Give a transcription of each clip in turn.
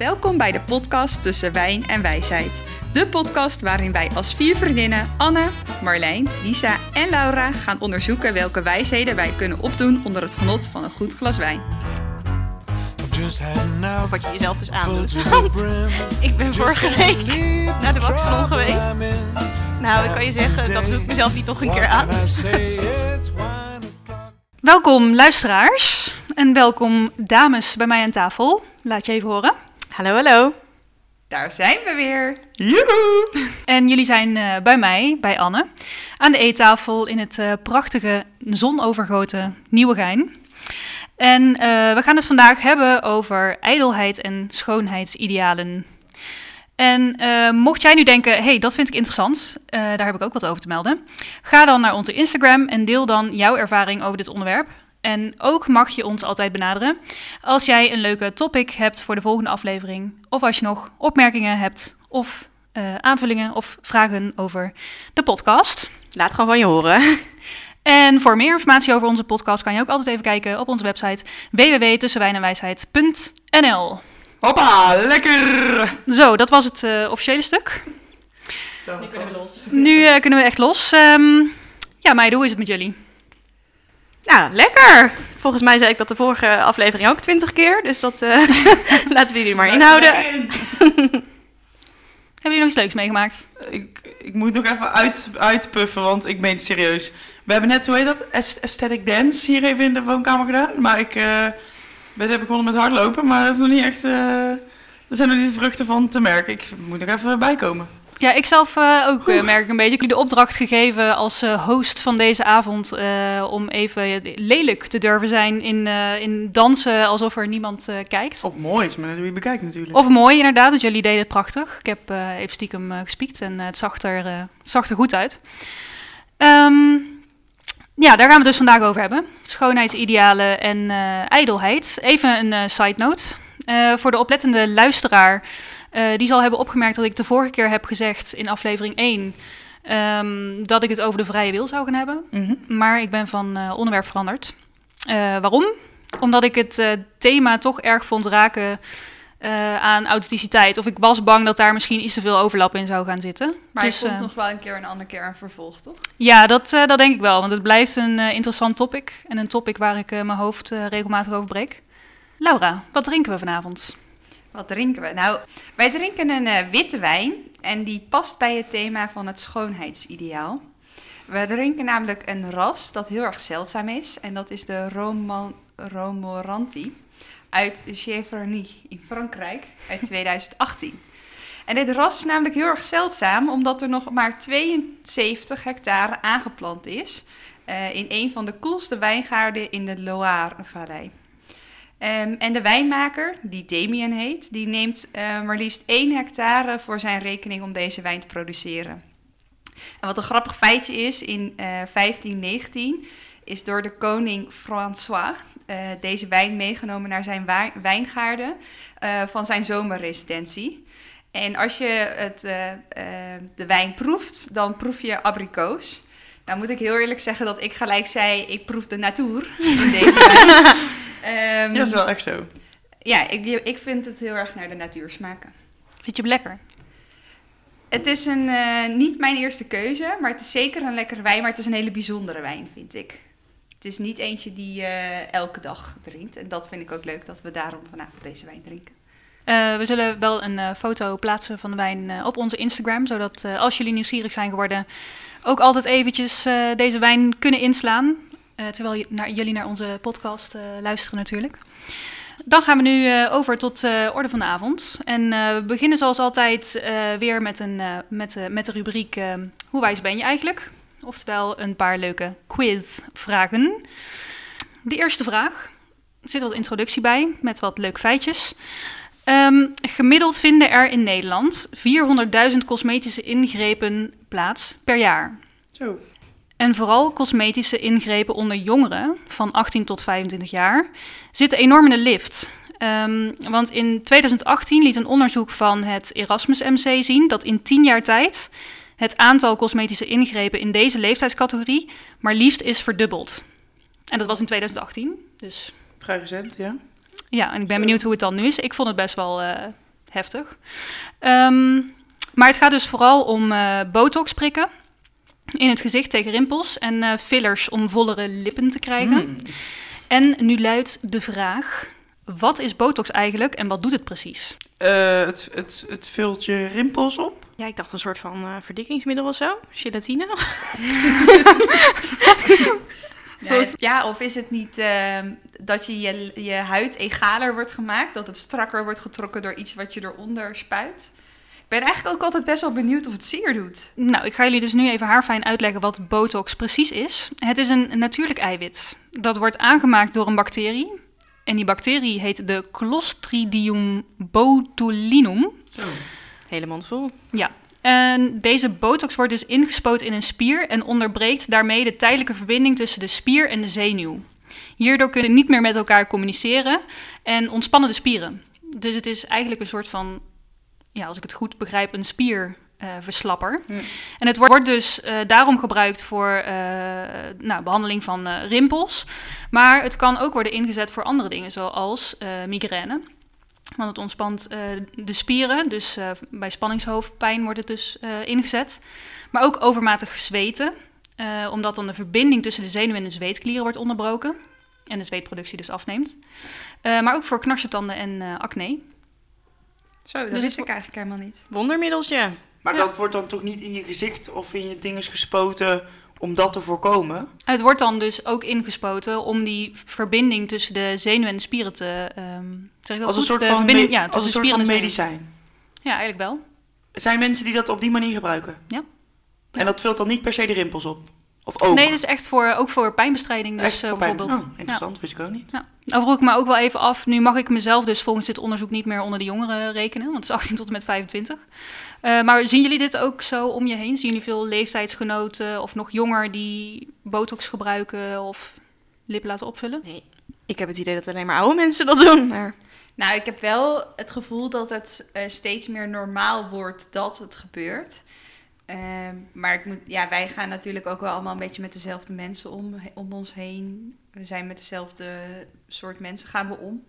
Welkom bij de podcast Tussen Wijn en Wijsheid. De podcast waarin wij als vier vriendinnen Anne, Marlijn, Lisa en Laura gaan onderzoeken welke wijsheden wij kunnen opdoen onder het genot van een goed glas wijn. Wat je jezelf dus aandoet. Want ik ben vorige week naar de waxsalon geweest. Nou, ik kan je zeggen, dat doe ik mezelf niet nog een keer aan. Welkom luisteraars en welkom dames bij mij aan tafel. Laat je even horen. Hallo, hallo. Daar zijn we weer. Joehoe! En jullie zijn uh, bij mij, bij Anne, aan de eettafel in het uh, prachtige zonovergoten Nieuwegein. En uh, we gaan het vandaag hebben over ijdelheid en schoonheidsidealen. En uh, mocht jij nu denken, hey, dat vind ik interessant, uh, daar heb ik ook wat over te melden. Ga dan naar onze Instagram en deel dan jouw ervaring over dit onderwerp. En ook mag je ons altijd benaderen als jij een leuke topic hebt voor de volgende aflevering. Of als je nog opmerkingen hebt of uh, aanvullingen of vragen over de podcast. Laat gewoon van je horen. En voor meer informatie over onze podcast kan je ook altijd even kijken op onze website www.tussenwijnenwijsheid.nl. Hoppa, lekker! Zo, dat was het uh, officiële stuk. Nu kunnen we los. Nu uh, kunnen we echt los. Um, ja, meiden, hoe is het met jullie? Ja, lekker! Volgens mij zei ik dat de vorige aflevering ook twintig keer, dus dat uh, laten we jullie maar inhouden. Hebben jullie nog iets leuks meegemaakt? Ik, ik moet nog even uit, uitpuffen, want ik meen het serieus. We hebben net, hoe heet dat, Aesthetic Dance hier even in de woonkamer gedaan. Maar ik... Dat heb ik begonnen met hardlopen, maar dat is nog niet echt. Uh, er zijn nog niet de vruchten van te merken. Ik moet er even bijkomen. Ja, ik zelf uh, ook uh, merk een beetje. Ik heb de opdracht gegeven als host van deze avond om even lelijk te durven zijn in, in dansen alsof er niemand kijkt. Of mooi is, maar wie bekijkt natuurlijk. Of mooi, inderdaad, want jullie deden het prachtig. Ik heb even stiekem gespiekt en het zag er, zag er goed uit. Um, ja, daar gaan we het dus vandaag over hebben. Schoonheidsidealen en ijdelheid. Even een side note. Voor de oplettende luisteraar, die zal hebben opgemerkt dat ik de vorige keer heb gezegd in aflevering 1 um, dat ik het over de vrije wil zou gaan hebben. Mm -hmm. Maar ik ben van onderwerp veranderd. waarom? Omdat ik het thema toch erg vond raken uh, aan authenticiteit. Of ik was bang dat daar misschien iets te veel overlap in zou gaan zitten. Maar dus, komt uh, nog wel een keer een andere keer een vervolg, toch? Ja, dat, uh, dat denk ik wel. Want het blijft een interessant topic. En een topic waar ik mijn hoofd regelmatig over breek. Laura, wat drinken we vanavond? Wat drinken we? Nou, wij drinken een witte wijn. En die past bij het thema van het schoonheidsideaal. We drinken namelijk een ras dat heel erg zeldzaam is. En dat is de Roman Romoranti uit Cheverny in Frankrijk uit 2018. En dit ras is namelijk heel erg zeldzaam, omdat er nog maar 72 hectare aangeplant is uh, in een van de koelste wijngaarden in de Loire-vallei. Um, en de wijnmaker, die Damien heet, die neemt uh, maar liefst 1 hectare voor zijn rekening om deze wijn te produceren. En wat een grappig feitje is, in uh, 1519 is door de koning François uh, deze wijn meegenomen naar zijn wijngaarden uh, van zijn zomerresidentie. En als je het, de wijn proeft, dan proef je abrikoos. Nou moet ik heel eerlijk zeggen dat ik gelijk zei, ik proef de natuur in deze wijn. um, ja, dat is wel echt zo. Ja, ik, ik vind het heel erg naar de natuur smaken. Vind je hem lekker? Het is een, niet mijn eerste keuze, maar het is zeker een lekkere wijn. Maar het is een hele bijzondere wijn, vind ik. Het is niet eentje die je uh, elke dag drinkt. En dat vind ik ook leuk dat we daarom vanavond deze wijn drinken. Uh, we zullen wel een uh, foto plaatsen van de wijn op onze Instagram. Zodat als jullie nieuwsgierig zijn geworden, ook altijd eventjes deze wijn kunnen inslaan. Terwijl je naar, jullie naar onze podcast luisteren natuurlijk. Dan gaan we nu over tot orde van de avond. En we beginnen zoals altijd weer met, een, met, met de rubriek Hoe wijs ben je eigenlijk? Oftewel een paar leuke quizvragen. De eerste vraag. Er zit wat introductie bij met wat leuke feitjes. Um, gemiddeld vinden er in Nederland 400.000 cosmetische ingrepen plaats per jaar. Zo. En vooral cosmetische ingrepen onder jongeren van 18 tot 25 jaar zitten enorm in de lift. Um, want in 2018 liet een onderzoek van het Erasmus MC zien dat in 10 jaar tijd het aantal cosmetische ingrepen in deze leeftijdscategorie maar liefst is verdubbeld. En dat was in 2018, dus... Vrij recent, ja. Ja, en ik ben benieuwd hoe het dan nu is. Ik vond het best wel, uh, heftig. Ehm, maar het gaat dus vooral om uh, botox prikken in het gezicht tegen rimpels en uh, fillers om vollere lippen te krijgen. Hmm. En nu luidt de vraag: wat is botox eigenlijk en wat doet het precies? Uh, het, het, het vult je rimpels op. Ja, ik dacht een soort van uh, verdikkingsmiddel of zo. Gelatine. ja, ja, of is het niet uh, dat je, je je huid egaler wordt gemaakt? Dat het strakker wordt getrokken door iets wat je eronder spuit? Ik ben eigenlijk ook altijd best wel benieuwd of het zeer doet. Nou, ik ga jullie dus nu even haarfijn uitleggen wat botox precies is. Het is een natuurlijk eiwit. Dat wordt aangemaakt door een bacterie. En die bacterie heet de Clostridium botulinum. Zo. Hele mond vol. Ja. En deze botox wordt dus ingespoten in een spier en onderbreekt daarmee de tijdelijke verbinding tussen de spier en de zenuw. Hierdoor kunnen niet meer met elkaar communiceren en ontspannen de spieren. Dus het is eigenlijk een soort van, ja, als ik het goed begrijp, een spierverslapper. Uh, En het wordt dus uh, daarom gebruikt voor uh, nou, behandeling van rimpels. Maar het kan ook worden ingezet voor andere dingen, zoals migraine. Want het ontspant de spieren, dus bij spanningshoofdpijn wordt het dus ingezet. Maar ook overmatig zweten, omdat dan de verbinding tussen de zenuw en de zweetklieren wordt onderbroken. En de zweetproductie dus afneemt. maar ook voor knarsetanden en acne. Zo, dat dus wist ik eigenlijk helemaal niet. Wondermiddeltje. Maar ja. dat wordt dan toch niet in je gezicht of in je dinges gespoten om dat te voorkomen? Het wordt dan dus ook ingespoten om die verbinding tussen de zenuw en de spieren te... Um, zeg ik dat als goed? een soort de van, me ja, als een soort van medicijn? Ja, eigenlijk wel. Zijn mensen die dat op die manier gebruiken? Ja. En dat vult dan niet per se de rimpels op? Of ook? Nee, dat is echt voor, ook voor pijnbestrijding. Dus, echt voor bijvoorbeeld. Pijn. Oh, interessant, ja. wist ik ook niet. Ja. Nou vroeg ik me ook wel even af, nu mag ik mezelf dus volgens dit onderzoek niet meer onder de jongeren rekenen, want het is 18 tot en met 25. Uh, maar zien jullie dit ook zo om je heen? Zien jullie veel leeftijdsgenoten of nog jonger die botox gebruiken of lippen laten opvullen? Nee, ik heb het idee dat alleen maar oude mensen dat doen. Maar... Nou, ik heb wel het gevoel dat het uh, steeds meer normaal wordt dat het gebeurt. Uh, maar ik moet, ja, wij gaan natuurlijk ook wel allemaal een beetje met dezelfde mensen om, om ons heen. We zijn met dezelfde soort mensen gaan we om.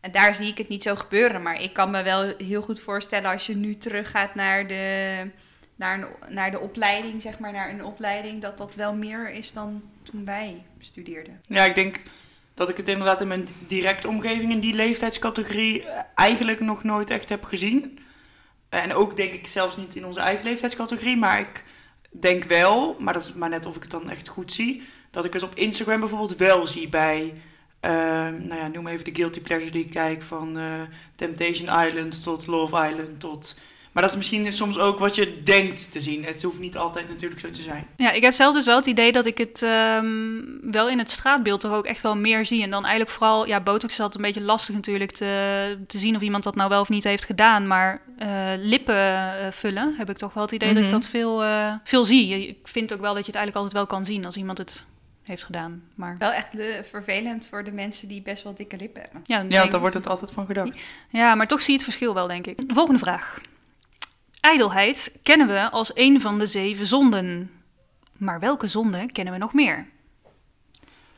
En daar zie ik het niet zo gebeuren. Maar ik kan me wel heel goed voorstellen als je nu teruggaat naar de, naar, naar de opleiding, zeg maar, naar een opleiding, dat dat wel meer is dan toen wij studeerden. Ja, ik denk dat ik het inderdaad in mijn directe omgeving in die leeftijdscategorie eigenlijk nog nooit echt heb gezien. En ook denk ik zelfs niet in onze eigen leeftijdscategorie, maar ik denk wel, maar dat is maar net of ik het dan echt goed zie, dat ik het op Instagram bijvoorbeeld wel zie bij, uh, nou ja, noem even de guilty pleasure die ik kijk, van uh, Temptation Island tot Love Island tot... Maar dat is misschien soms ook wat je denkt te zien. Het hoeft niet altijd natuurlijk zo te zijn. Ja, ik heb zelf dus wel het idee dat ik het um, wel in het straatbeeld toch ook echt wel meer zie. En dan eigenlijk vooral, ja, botox is altijd een beetje lastig natuurlijk te, te zien of iemand dat nou wel of niet heeft gedaan. Maar uh, lippen uh, vullen heb ik toch wel het idee dat ik dat veel, uh, veel zie. Ik vind ook wel dat je het eigenlijk altijd wel kan zien als iemand het heeft gedaan. Maar... Wel echt vervelend voor de mensen die best wel dikke lippen hebben. Ja, ja denk... daar wordt het altijd van gedacht. Ja, maar toch zie je het verschil wel, denk ik. Volgende vraag. Ijdelheid kennen we als een van de zeven zonden. Maar welke zonden kennen we nog meer?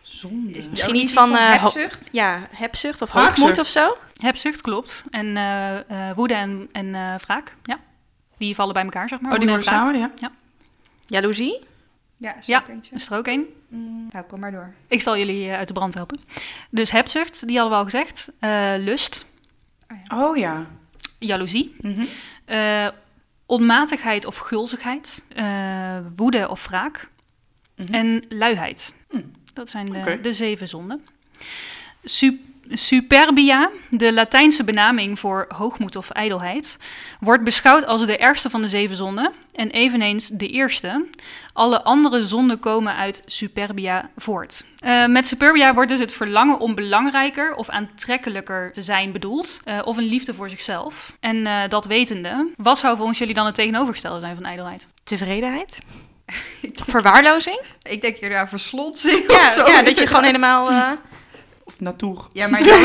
Zonde? Is Misschien iets van, uh, hebzucht? Ja, hebzucht of hoogmoed of zo. Hebzucht, klopt. En uh, uh, woede en, en wraak, ja. Die vallen bij elkaar, zeg maar. Oh, die worden en samen, ja? Ja. Jaloezie. Ja, zo Ja. eentje. Is er ook één? Mm, nou, kom maar door. Ik zal jullie uit de brand helpen. Dus hebzucht, die hadden we al gezegd. Eh, lust, Oh ja. jaloezie, Mhm. eh, onmatigheid of gulzigheid, eh, woede of wraak Mhm. en luiheid. Hm. Dat zijn de, de zeven zonden. Su- superbia, de Latijnse benaming voor hoogmoed of ijdelheid, wordt beschouwd als de ergste van de zeven zonden en eveneens de eerste. Alle andere zonden komen uit superbia voort. Eh, met superbia wordt dus het verlangen om belangrijker of aantrekkelijker te zijn bedoeld, eh, of een liefde voor zichzelf. En eh, dat wetende, wat zou volgens jullie dan het tegenovergestelde zijn van ijdelheid? Tevredenheid. Verwaarlozing. Ik denk hier aan verslondzing Ja, of zo. ja, dat je gewoon helemaal... Of natuur. Ja, maar dan,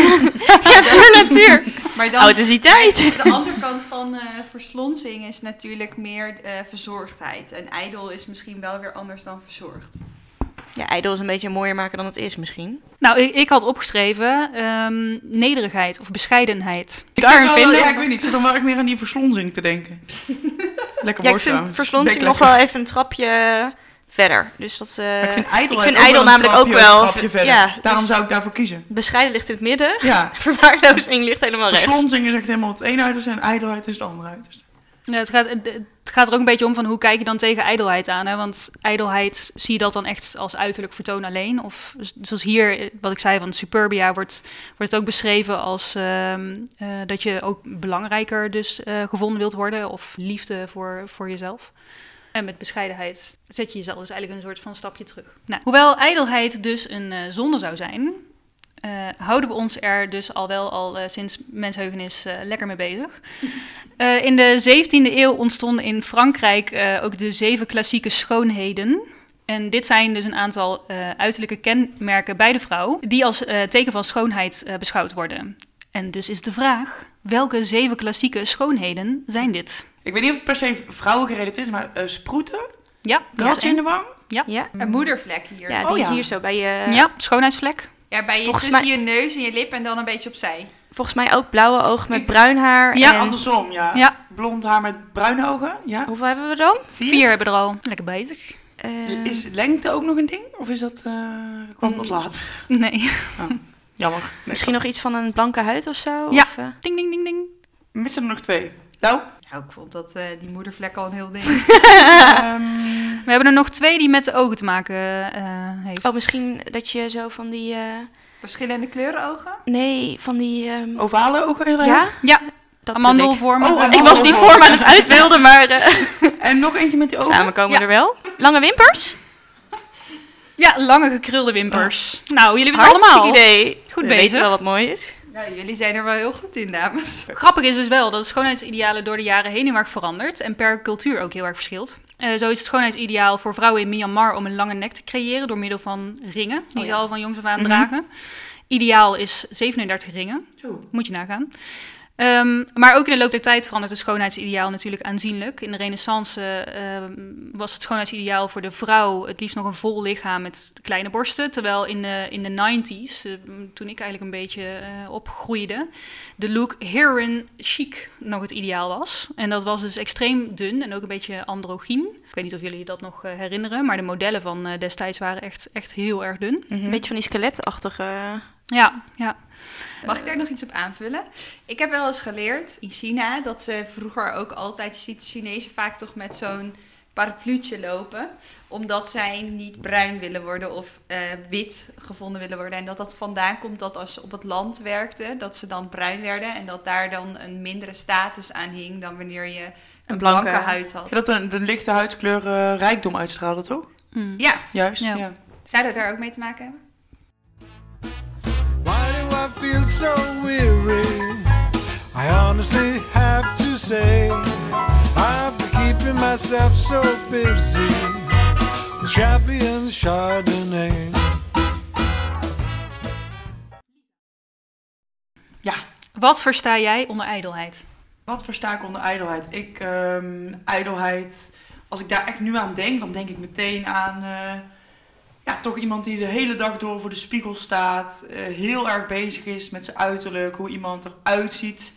ja, voor natuur. maar dan Authenticiteit. de andere kant van eh verslonzing is natuurlijk meer eh, verzorgdheid. En ijdel is misschien wel weer anders dan verzorgd. Ja, ijdel is een beetje mooier maken dan het is misschien. Nou, ik, ik had opgeschreven ehm, nederigheid of bescheidenheid. Ik Daarin zit wel- vinden. Ja, ik weet niet. Ik zit dan wel echt meer aan die verslonzing te denken. Lekker Ja, woord ik vind trouwens. verslonsing nog wel even een trapje verder. Dus dat, eh, Maar ik vind ik ijdelheid vind ook ijdel wel een namelijk ook wel- een ja, Daarom dus- zou ik daarvoor kiezen. bescheiden ligt in het midden. Ja, Verwaarlozing ligt helemaal rechts. verslonzing is echt helemaal het ene uiterste en ijdelheid is het andere uiterste. Ja, het, gaat, het, gaat er ook een beetje om van hoe kijk je dan tegen ijdelheid aan. Hè? Want ijdelheid, zie je dat dan echt als uiterlijk vertoon alleen? Of zoals hier, eh, wat ik zei van Superbia, wordt, wordt het ook beschreven als ehm, eh, dat je ook belangrijker dus eh, gevonden wilt worden. Of liefde voor, voor jezelf. En met bescheidenheid zet je jezelf dus eigenlijk een soort van stapje terug. Nou, hoewel ijdelheid dus een eh, zonde zou zijn, eh, houden we ons er dus al wel al eh, sinds mensheugenis eh lekker mee bezig. In de 17e eeuw ontstonden in Frankrijk ook de zeven klassieke schoonheden. En dit zijn dus een aantal uiterlijke kenmerken bij de vrouw, die als teken van schoonheid beschouwd worden. En dus is de vraag, welke zeven klassieke schoonheden zijn dit? Ik weet niet of het per se vrouwengerelateerd is, maar eh, sproeten, Ja, kratje in de wang. Ja, Een moedervlek hier. ja Ja, die Oh, ja. hier zo bij je... ja, schoonheidsvlek. bij je, Volgens tussen mij- je neus en je lip en dan een beetje opzij. Volgens mij ook blauwe ogen met bruin haar. Ja, en... Andersom, ja. Ja. Blond haar met bruine ogen, ja. Hoeveel hebben we dan? Vier. Vier hebben er al. Lekker bezig. Eh, Is lengte ook nog een ding? Of is dat, eh kwam dat Mm. later? Nee. Jammer. Nee. misschien nog iets van een blanke huid of zo? Ja. Of, eh, Ding, ding, ding, ding. Missen er nog twee. Nou, Nou, ik vond dat eh, die moedervlek al een heel ding. ehm, We hebben er nog twee die met de ogen te maken eh, heeft. Oh, misschien dat je zo van die... eh, Verschillende kleuren ogen? Nee, van die... ehm, ovale ogen heel. Ja? Ja, Dat amandelvorm. Oh, Ik was die vorm aan het uitbeelden, maar eh, En nog eentje met die ogen. samen komen Ja. er wel. Lange wimpers? Ja, lange gekrulde wimpers. Nou, jullie hebben het Hartstikke allemaal. idee. Goed We bezig. weten wel wat mooi is. Nou, jullie zijn er wel heel goed in, dames. Grappig is dus wel dat het schoonheidsidealen door de jaren heen heel erg verandert en per cultuur ook heel erg verschilt. Eh, zo is het schoonheidsideaal voor vrouwen in Myanmar om een lange nek te creëren door middel van ringen, die Oh ze al van jongs af aan Mhm. dragen. Ideaal is 37 ringen, Zo. moet je nagaan. Ehm, maar ook in de loop der tijd verandert het schoonheidsideaal natuurlijk aanzienlijk. In de renaissance ehm, was het schoonheidsideaal voor de vrouw het liefst nog een vol lichaam met kleine borsten. Terwijl in de, in de 90s, eh, toen ik eigenlijk een beetje eh, opgroeide, de look heroin chic nog het ideaal was. En dat was dus extreem dun en ook een beetje androgyn. Ik weet niet of jullie dat nog eh, herinneren, maar de modellen van eh, destijds waren echt, echt heel erg dun. Mhm. Een beetje van die skeletachtige... Ja, ja. Mag ik daar nog iets op aanvullen? Ik heb wel eens geleerd in China dat ze vroeger ook altijd, je ziet Chinezen vaak toch met zo'n parapluutje lopen, omdat zij niet bruin willen worden of eh, wit gevonden willen worden. En dat dat vandaan komt dat als ze op het land werkten, dat ze dan bruin werden en dat daar dan een mindere status aan hing dan wanneer je een, Een blanke, blanke- huid had. Ja, dat een, de lichte huidskleur eh, rijkdom uitstraalde, toch? Mm. Ja, Juist, Ja. ja. zou dat daar ook mee te maken hebben? Feel so weary? I honestly have to say, I've been keeping myself so busy. with Champion Chardonnay. Ja, Wat versta jij onder ijdelheid? wat versta ik onder ijdelheid? Ik, ehm ijdelheid, als ik daar echt nu aan denk, dan denk ik meteen aan... eh, ja, toch iemand die de hele dag door voor de spiegel staat. eh, heel erg bezig is met zijn uiterlijk, hoe iemand eruit ziet.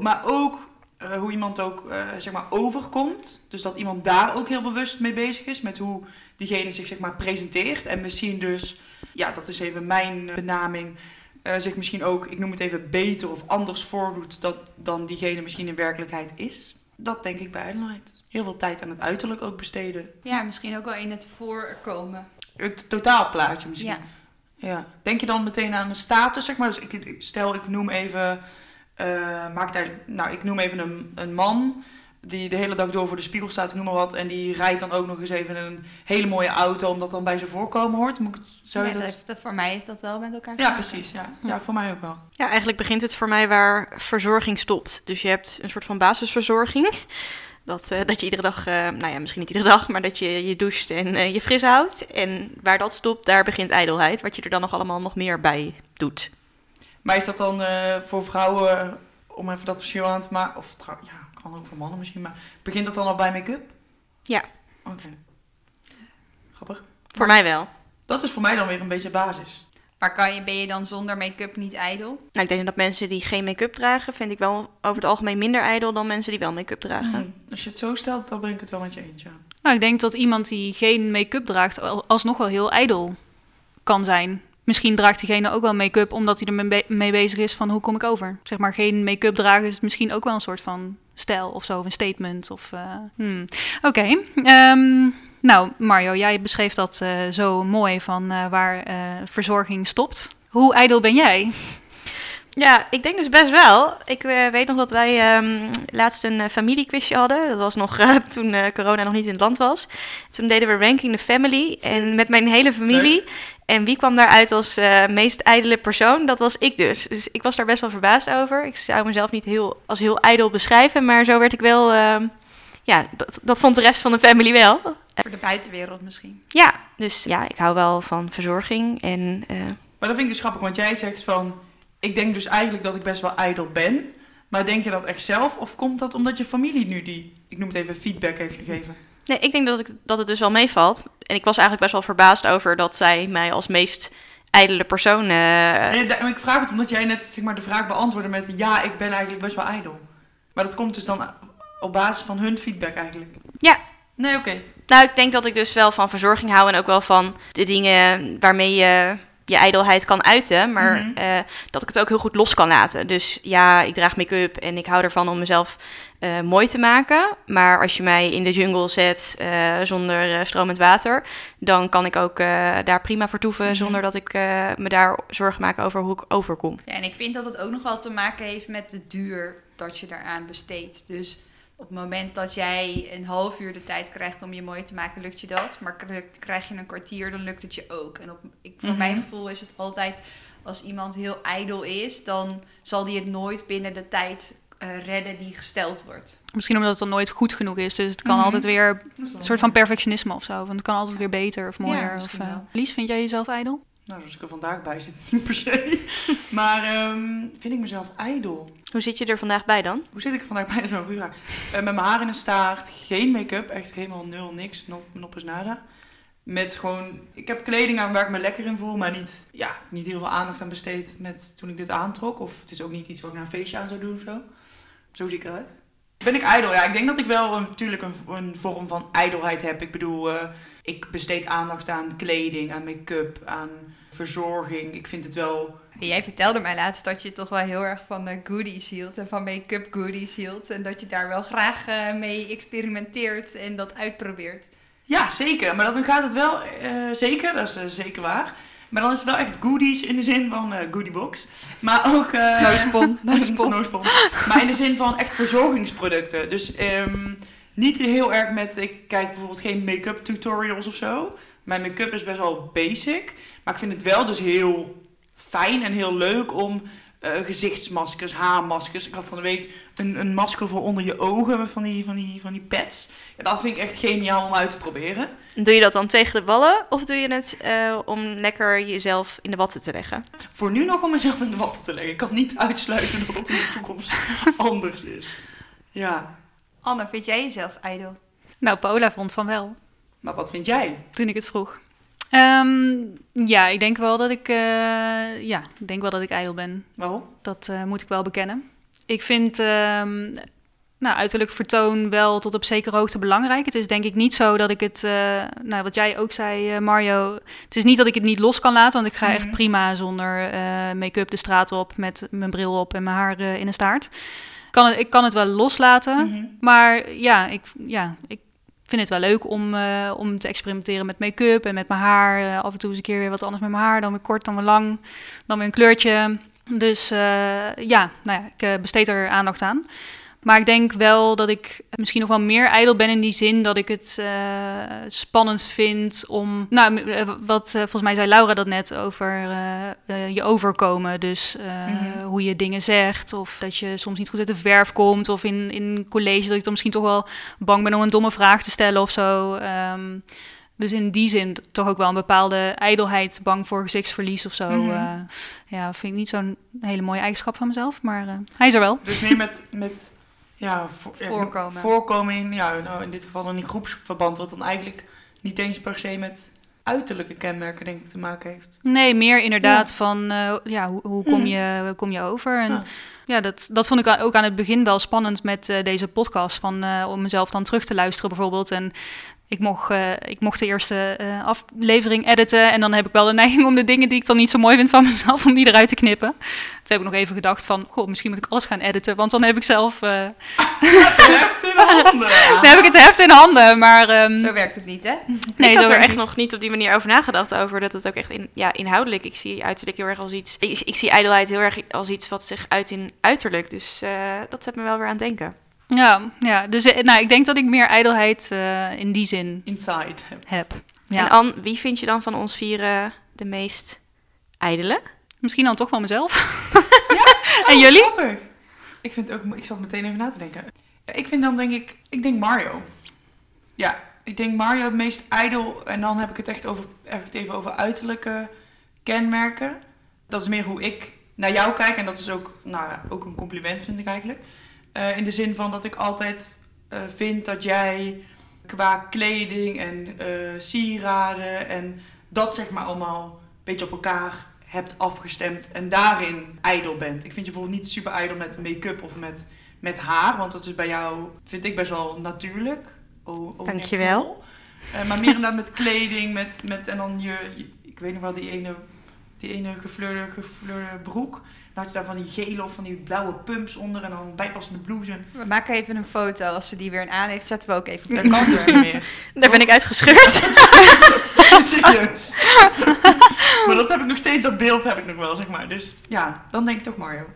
Maar ook eh, hoe iemand ook eh, zeg maar overkomt. Dus dat iemand daar ook heel bewust mee bezig is. Met hoe diegene zich zeg maar presenteert. En misschien dus, ja dat is even mijn benaming. zich misschien ook, ik noem het even, beter of anders voordoet dat, dan diegene misschien in werkelijkheid is. Dat denk ik bij ijdelheid. Heel veel tijd aan het uiterlijk ook besteden. Ja, misschien ook wel in het voorkomen. Het totaalplaatje misschien. Ja. Ja. Denk je dan meteen aan een status, zeg maar? Dus ik, stel, ik noem even, eh maak het eigenlijk, nou, ik noem even een, een man die de hele dag door voor de spiegel staat, ik noem maar wat, en die rijdt dan ook nog eens even een hele mooie auto, omdat dan bij zijn voorkomen hoort. Moet ik het, zou je Ja, dat... dat heeft- voor mij heeft dat wel met elkaar te Ja, maken. precies. Ja. ja, voor mij ook wel. Ja, eigenlijk begint het voor mij waar verzorging stopt. Dus je hebt een soort van basisverzorging. Dat, eh, dat je iedere dag, eh, nou ja, misschien niet iedere dag, maar dat je je doucht en eh, je fris houdt. En waar dat stopt, daar begint ijdelheid. Wat je er dan nog allemaal nog meer bij doet. Maar is dat dan voor vrouwen, om even dat verschil aan te maken, of ja, kan ook voor mannen misschien, maar begint dat dan al bij make-up? Ja. Oké. Grappig. Voor mij wel. Dat Dat is voor mij dan weer een beetje basis. Maar kan je, ben je dan zonder make-up niet ijdel? Nou, ik denk dat mensen die geen make-up dragen, vind ik wel over het algemeen minder ijdel dan mensen die wel make-up dragen. Hmm. Als je het zo stelt, dan ben ik het wel met je eens, ja. Nou, ik denk dat iemand die geen make-up draagt al- alsnog wel heel ijdel kan zijn. Misschien draagt diegene ook wel make-up omdat hij er mee be- mee bezig is van hoe kom ik over. Zeg maar geen make-up dragen is misschien ook wel een soort van stijl of zo, of een statement. Of, eh, hmm. Oké, ehm, nou Mario, jij beschreef dat eh, zo mooi van eh, waar eh, verzorging stopt. Hoe ijdel ben jij? Ja, ik denk dus best wel. Ik weet nog dat wij ehm, laatst een familiequizje hadden. Dat was nog toen corona nog niet in het land was. Toen deden we Ranking the Family en met mijn hele familie. En wie kwam daaruit als meest ijdele persoon? Dat was ik dus. Dus ik was daar best wel verbaasd over. Ik zou mezelf niet heel, als heel ijdel beschrijven, maar zo werd ik wel... ehm, ja, dat, dat vond de rest van de family wel. Voor de buitenwereld misschien. Ja, dus ja, ik hou wel van verzorging en... eh, Maar dat vind ik dus grappig, want jij zegt van... Ik denk dus eigenlijk dat ik best wel ijdel ben. Maar denk je dat echt zelf? Of komt dat omdat je familie nu die, ik noem het even, feedback heeft gegeven? Nee, ik denk dat, ik, dat het dus wel meevalt. En ik was eigenlijk best wel verbaasd over dat zij mij als meest ijdele persoon... eh, Nee, maar ik vraag het omdat jij net zeg maar, de vraag beantwoordde met... Ja, ik ben eigenlijk best wel ijdel. Maar dat komt dus dan op basis van hun feedback eigenlijk. Ja. Nee, oké. Nou, ik denk dat ik dus wel van verzorging hou en ook wel van de dingen waarmee je je ijdelheid kan uiten, maar Mhm. eh, dat ik het ook heel goed los kan laten. Dus ja, ik draag make-up en ik hou ervan om mezelf eh, mooi te maken. Maar als je mij in de jungle zet eh, zonder stromend water, dan kan ik ook eh, daar prima vertoeven Mhm. zonder dat ik eh, me daar zorgen maak over hoe ik overkom. Ja, en ik vind dat het ook nog wel te maken heeft met de duur dat je daaraan besteedt. Dus op het moment dat jij een half uur de tijd krijgt om je mooi te maken, lukt je dat. Maar krijg je een kwartier, dan lukt het je ook. En op, ik, voor Mhm. mijn gevoel is het altijd, als iemand heel ijdel is, dan zal die het nooit binnen de tijd eh, redden die gesteld wordt. Misschien omdat het dan nooit goed genoeg is. Dus het kan Mhm. altijd weer een soort van perfectionisme of zo. Want het kan altijd weer beter of mooier. of, misschien eh. Lies, vind jij jezelf ijdel? Nou, zoals ik er vandaag bij zit, niet per se. Maar ehm, vind ik mezelf ijdel? Hoe zit je er vandaag bij dan? Hoe zit ik er vandaag bij? Dat is wel een goede vraag. Eh, met mijn haar in een staart, geen make-up, echt helemaal nul, niks, nop, noppes nada. Met gewoon, ik heb kleding aan waar ik me lekker in voel, maar niet, ja, niet heel veel aandacht aan besteed met toen ik dit aantrok. Of het is ook niet iets wat ik naar een feestje aan zou doen of zo. Zo zie ik eruit. Ben ik ijdel? Ja, ik denk dat ik wel een, natuurlijk een, een vorm van ijdelheid heb. Ik bedoel, eh, ik besteed aandacht aan kleding, aan make-up, aan verzorging. Ik vind het wel En jij vertelde mij laatst dat je toch wel heel erg van eh, goodies hield en van make-up goodies hield. En dat je daar wel graag eh, mee experimenteert en dat uitprobeert. Ja, zeker. Maar dan gaat het wel eh, zeker, dat is zeker waar. Maar dan is het wel echt goodies in de zin van eh goodiebox. Maar ook... eh, No spon, no spon. no spon. Maar in de zin van echt verzorgingsproducten. Dus ehm, niet heel erg met... Ik kijk bijvoorbeeld geen make-up tutorials of zo. Mijn make-up is best wel basic. Maar ik vind het wel dus heel fijn en heel leuk om... eh, gezichtsmaskers, haarmaskers. Ik had van de week een, een masker voor onder je ogen van die, van die, van die pads. Ja, dat vind ik echt geniaal om uit te proberen. Doe je dat dan tegen de ballen of doe je het eh, om lekker jezelf in de watten te leggen? Voor nu nog om mezelf in de watten te leggen. Ik kan niet uitsluiten dat het in de toekomst anders is. Ja, Anne, vind jij jezelf ijdel? Nou, Paola vond van wel. maar wat vind jij? toen ik het vroeg. Ehm, ja, ik denk wel dat ik, eh, ja, ik denk wel dat ik ijdel ben. Waarom? Dat eh, moet ik wel bekennen. Ik vind ehm, nou, uiterlijk vertoon wel tot op zekere hoogte belangrijk. Het is denk ik niet zo dat ik het, eh, nou, wat jij ook zei, Mario. Het is niet dat ik het niet los kan laten, want ik ga echt Mhm. prima zonder make-up de straat op met mijn bril op en mijn haar in een staart. Kan het, ik kan het wel loslaten. Mhm. Maar ja, ik, ja, ik vind het wel leuk om, eh, om te experimenteren met make-up en met mijn haar. Eh, af en toe eens een keer weer wat anders met mijn haar. Dan weer kort, dan weer lang, dan weer een kleurtje. Dus eh, ja, nou ja, ik besteed er aandacht aan. Maar ik denk wel dat ik misschien nog wel meer ijdel ben in die zin dat ik het eh, spannend vind om. Nou, eh, wat eh, volgens mij zei Laura dat net over je overkomen. Dus Mhm. hoe je dingen zegt. Of dat je soms niet goed uit de verf komt. Of in, in college dat ik dan misschien toch wel bang ben om een domme vraag te stellen of zo. Ehm, dus in die zin toch ook wel een bepaalde ijdelheid, bang voor gezichtsverlies of zo. Mhm. ja, vind ik niet zo'n hele mooie eigenschap van mezelf, maar hij is er wel. Dus meer met, met ja, voor, ja, Voorkomen. voorkomen in, ja, nou, in dit geval dan in groepsverband, wat dan eigenlijk niet eens per se met uiterlijke kenmerken denk ik te maken heeft. Nee, meer inderdaad van eh, ja, hoe, hoe kom, Hmm. je, kom je over? En Ja. ja, dat, dat vond ik ook aan het begin wel spannend met eh, deze podcast. Van, eh, om mezelf dan terug te luisteren bijvoorbeeld. En ik mocht, eh, ik mocht de eerste eh, aflevering editen. En dan heb ik wel de neiging om de dingen die ik dan niet zo mooi vind van mezelf, om die eruit te knippen. Toen heb ik nog even gedacht van, goh, misschien moet ik alles gaan editen. Want dan heb ik zelf, eh, Het heft in de handen. dan heb ik het heft in handen. Maar ehm, Zo werkt het niet, hè? nee, ik had er echt niet. nog niet op die manier over nagedacht. Over dat het ook echt in, ja, inhoudelijk. Ik zie uiterlijk heel erg als iets. Ik, ik zie ijdelheid heel erg als iets wat zich uit in uiterlijk. Dus eh, dat zet me wel weer aan het denken. Ja, ja, dus eh, nou, ik denk dat ik meer ijdelheid eh, in die zin Inside. heb. Ja. En Anne, wie vind je dan van ons vieren de meest ijdele? Misschien dan toch wel mezelf. Oh, En jullie? grappig. Ik vind ook, ik zat meteen even na te denken. Ja, ik vind dan denk ik, ik denk Mario. Ja, ik denk Mario het meest ijdel. En dan heb ik het echt over, echt even over uiterlijke kenmerken. Dat is meer hoe ik naar jou kijk. En dat is ook, nou, ja, ook een compliment vind ik eigenlijk. Eh, in de zin van dat ik altijd eh, vind dat jij qua kleding en eh, sieraden en dat zeg maar allemaal een beetje op elkaar hebt afgestemd en daarin ijdel bent. Ik vind je bijvoorbeeld niet super ijdel met make-up of met, met haar, want dat is bij jou, vind ik best wel natuurlijk. Oh, oh, Dankjewel. maar meer inderdaad met kleding, met, met en dan je, je- ik weet nog wel die ene, die ene gefleurde, gefleurde broek. Dan had je daar van die gele of van die blauwe pumps onder en dan bijpassende blouse. We maken even een foto. Als ze die weer aan heeft, zetten we ook even op Dat de kan dus niet meer. Daar ben ik uitgescheurd. Serieus. maar dat heb ik nog steeds, dat beeld heb ik nog wel, zeg maar. Dus ja, dan denk ik toch Mario.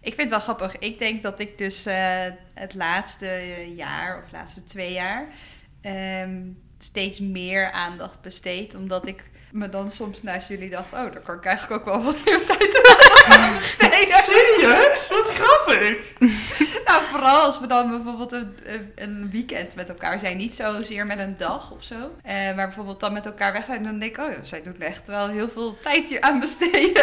Ik vind het wel grappig. Ik denk dat ik dus eh, het laatste jaar of laatste twee jaar ehm, steeds meer aandacht besteed. Omdat ik me dan soms naast jullie dacht, oh, daar kan ik eigenlijk ook wel wat meer tijd aan besteden. Serieus? Wat grappig. Nou, vooral als we dan bijvoorbeeld een, een- weekend met elkaar zijn. Niet zozeer met een dag of zo. Eh, maar bijvoorbeeld dan met elkaar weg zijn. Dan denk ik, oh ja, zij doet echt wel heel veel tijd hier aan besteden.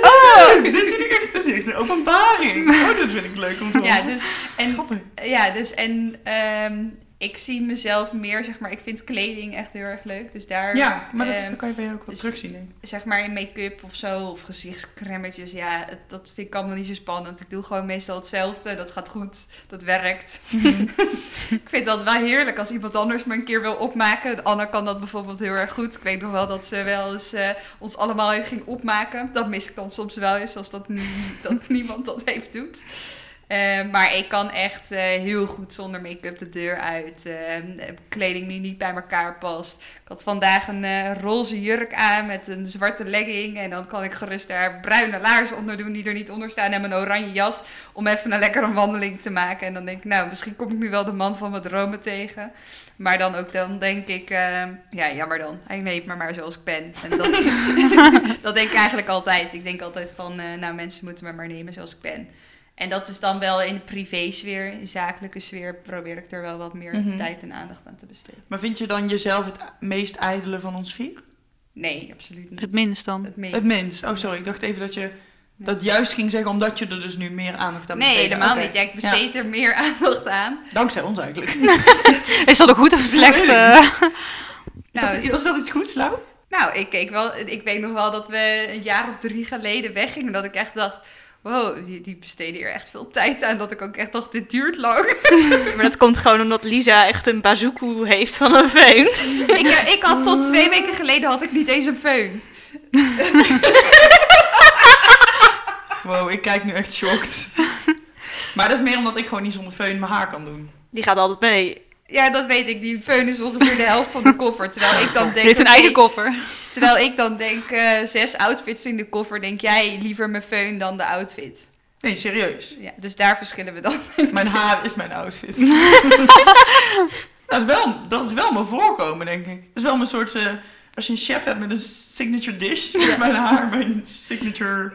Oh, dit vind ik echt, dit is echt een openbaring. Oh, dat vind ik leuk om te ja, horen. dus... En, Grappig. Ja, dus en ehm, ik zie mezelf meer, zeg maar, ik vind kleding echt heel erg leuk. Dus daar, Ja, maar dat ehm, kan je bij jou ook wel dus- terugzien, denk zeg maar in make-up of zo, of gezichtscremmetjes, ja, het- dat vind ik allemaal niet zo spannend. Ik doe gewoon meestal hetzelfde, dat gaat goed, dat werkt. ik vind dat wel heerlijk als iemand anders me een keer wil opmaken. Anna kan dat bijvoorbeeld heel erg goed. Ik weet nog wel dat ze wel eens eh, ons allemaal heeft ging opmaken. Dat mis ik dan soms wel eens, als dat, dat niemand dat heeft doet. Eh, maar ik kan echt eh, heel goed zonder make-up de deur uit. eh, kleding die niet bij elkaar past. Ik had vandaag een eh, roze jurk aan met een zwarte legging. En dan kan ik gerust daar bruine laarzen onder doen die er niet onder staan. En mijn oranje jas om even een lekkere wandeling te maken. En dan denk ik, nou, misschien kom ik nu wel de man van mijn dromen tegen. Maar dan ook dan denk ik, eh, ja, jammer dan. Hij neemt me maar zoals ik ben. En dat, dat denk ik eigenlijk altijd. Ik denk altijd van, eh, nou, mensen moeten me maar nemen zoals ik ben. En dat is dan wel in de privé-sfeer, in de zakelijke sfeer, probeer ik er wel wat meer Mhm. tijd en aandacht aan te besteden. Maar vind je dan jezelf het meest ijdele van ons vier? Nee, absoluut niet. Het minst dan. Het minst. Het minst. Oh, sorry. Ik dacht even dat je dat juist ging zeggen omdat je er dus nu meer aandacht aan besteedt. Nee, helemaal niet. Ja, ik besteed er meer aandacht aan. Dankzij ons eigenlijk. Is dat een goed of een slecht? ik eh? Is, Nou, dat, is dat iets goeds, Lau? Nou, ik, keek wel, ik weet nog wel dat we een jaar of drie geleden weggingen. Dat ik echt dacht, wow, die, die besteden hier echt veel tijd aan. Dat ik ook echt dacht, dit duurt lang. maar dat komt gewoon omdat Lisa echt een bazookoe heeft van een veun. ik, eh, ik had tot twee weken geleden had ik niet eens een föhn. Wow, ik kijk nu echt shocked. maar dat is meer omdat ik gewoon niet zonder föhn mijn haar kan doen. Die gaat altijd mee. Ja, dat weet ik. Die föhn is ongeveer de helft van de koffer. Terwijl ik dan denk... heeft een oké, eigen koffer. Terwijl ik dan denk, eh, zes outfits in de koffer. Denk jij liever mijn föhn dan de outfit. Nee, serieus. Ja, dus daar verschillen we dan. Mijn haar is mijn outfit. dat, is wel, dat is wel mijn voorkomen, denk ik. Dat is wel mijn soort... eh, als je een chef hebt met een signature dish, is mijn haar mijn signature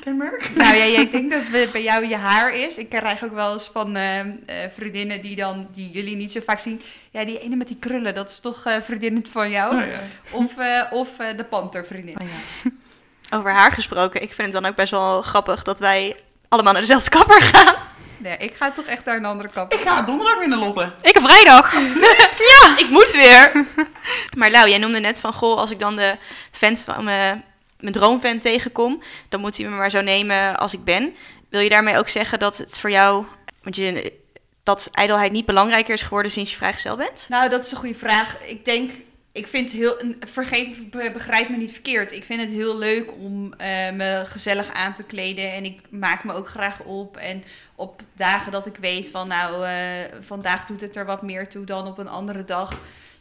kenmerk. Nou ja, ja, ik denk dat het bij jou je haar is. Ik krijg ook wel eens van eh, eh, vriendinnen die dan, die jullie niet zo vaak zien. Ja, die ene met die krullen, dat is toch eh vriendin van jou? Oh, ja. Of, eh, of de pantervriendin. Oh, ja. Over haar gesproken, ik vind het dan ook best wel grappig dat wij allemaal naar dezelfde kapper gaan. Nee, ik ga toch echt naar een andere kant. Ik ga donderdag weer naar Lotte. Ik heb vrijdag. Ja, ik moet weer. Maar Lau, jij noemde net van, goh, als ik dan de vent van me, mijn droomvent tegenkom, dan moet hij me maar zo nemen als ik ben. Wil je daarmee ook zeggen dat het voor jou, want je, dat ijdelheid niet belangrijker is geworden sinds je vrijgezel bent? Nou, dat is een goede vraag. Ik denk, ik vind heel, vergeet, be- begrijp me niet verkeerd. Ik vind het heel leuk om eh, me gezellig aan te kleden en ik maak me ook graag op. En op dagen dat ik weet van, nou, eh, vandaag doet het er wat meer toe dan op een andere dag.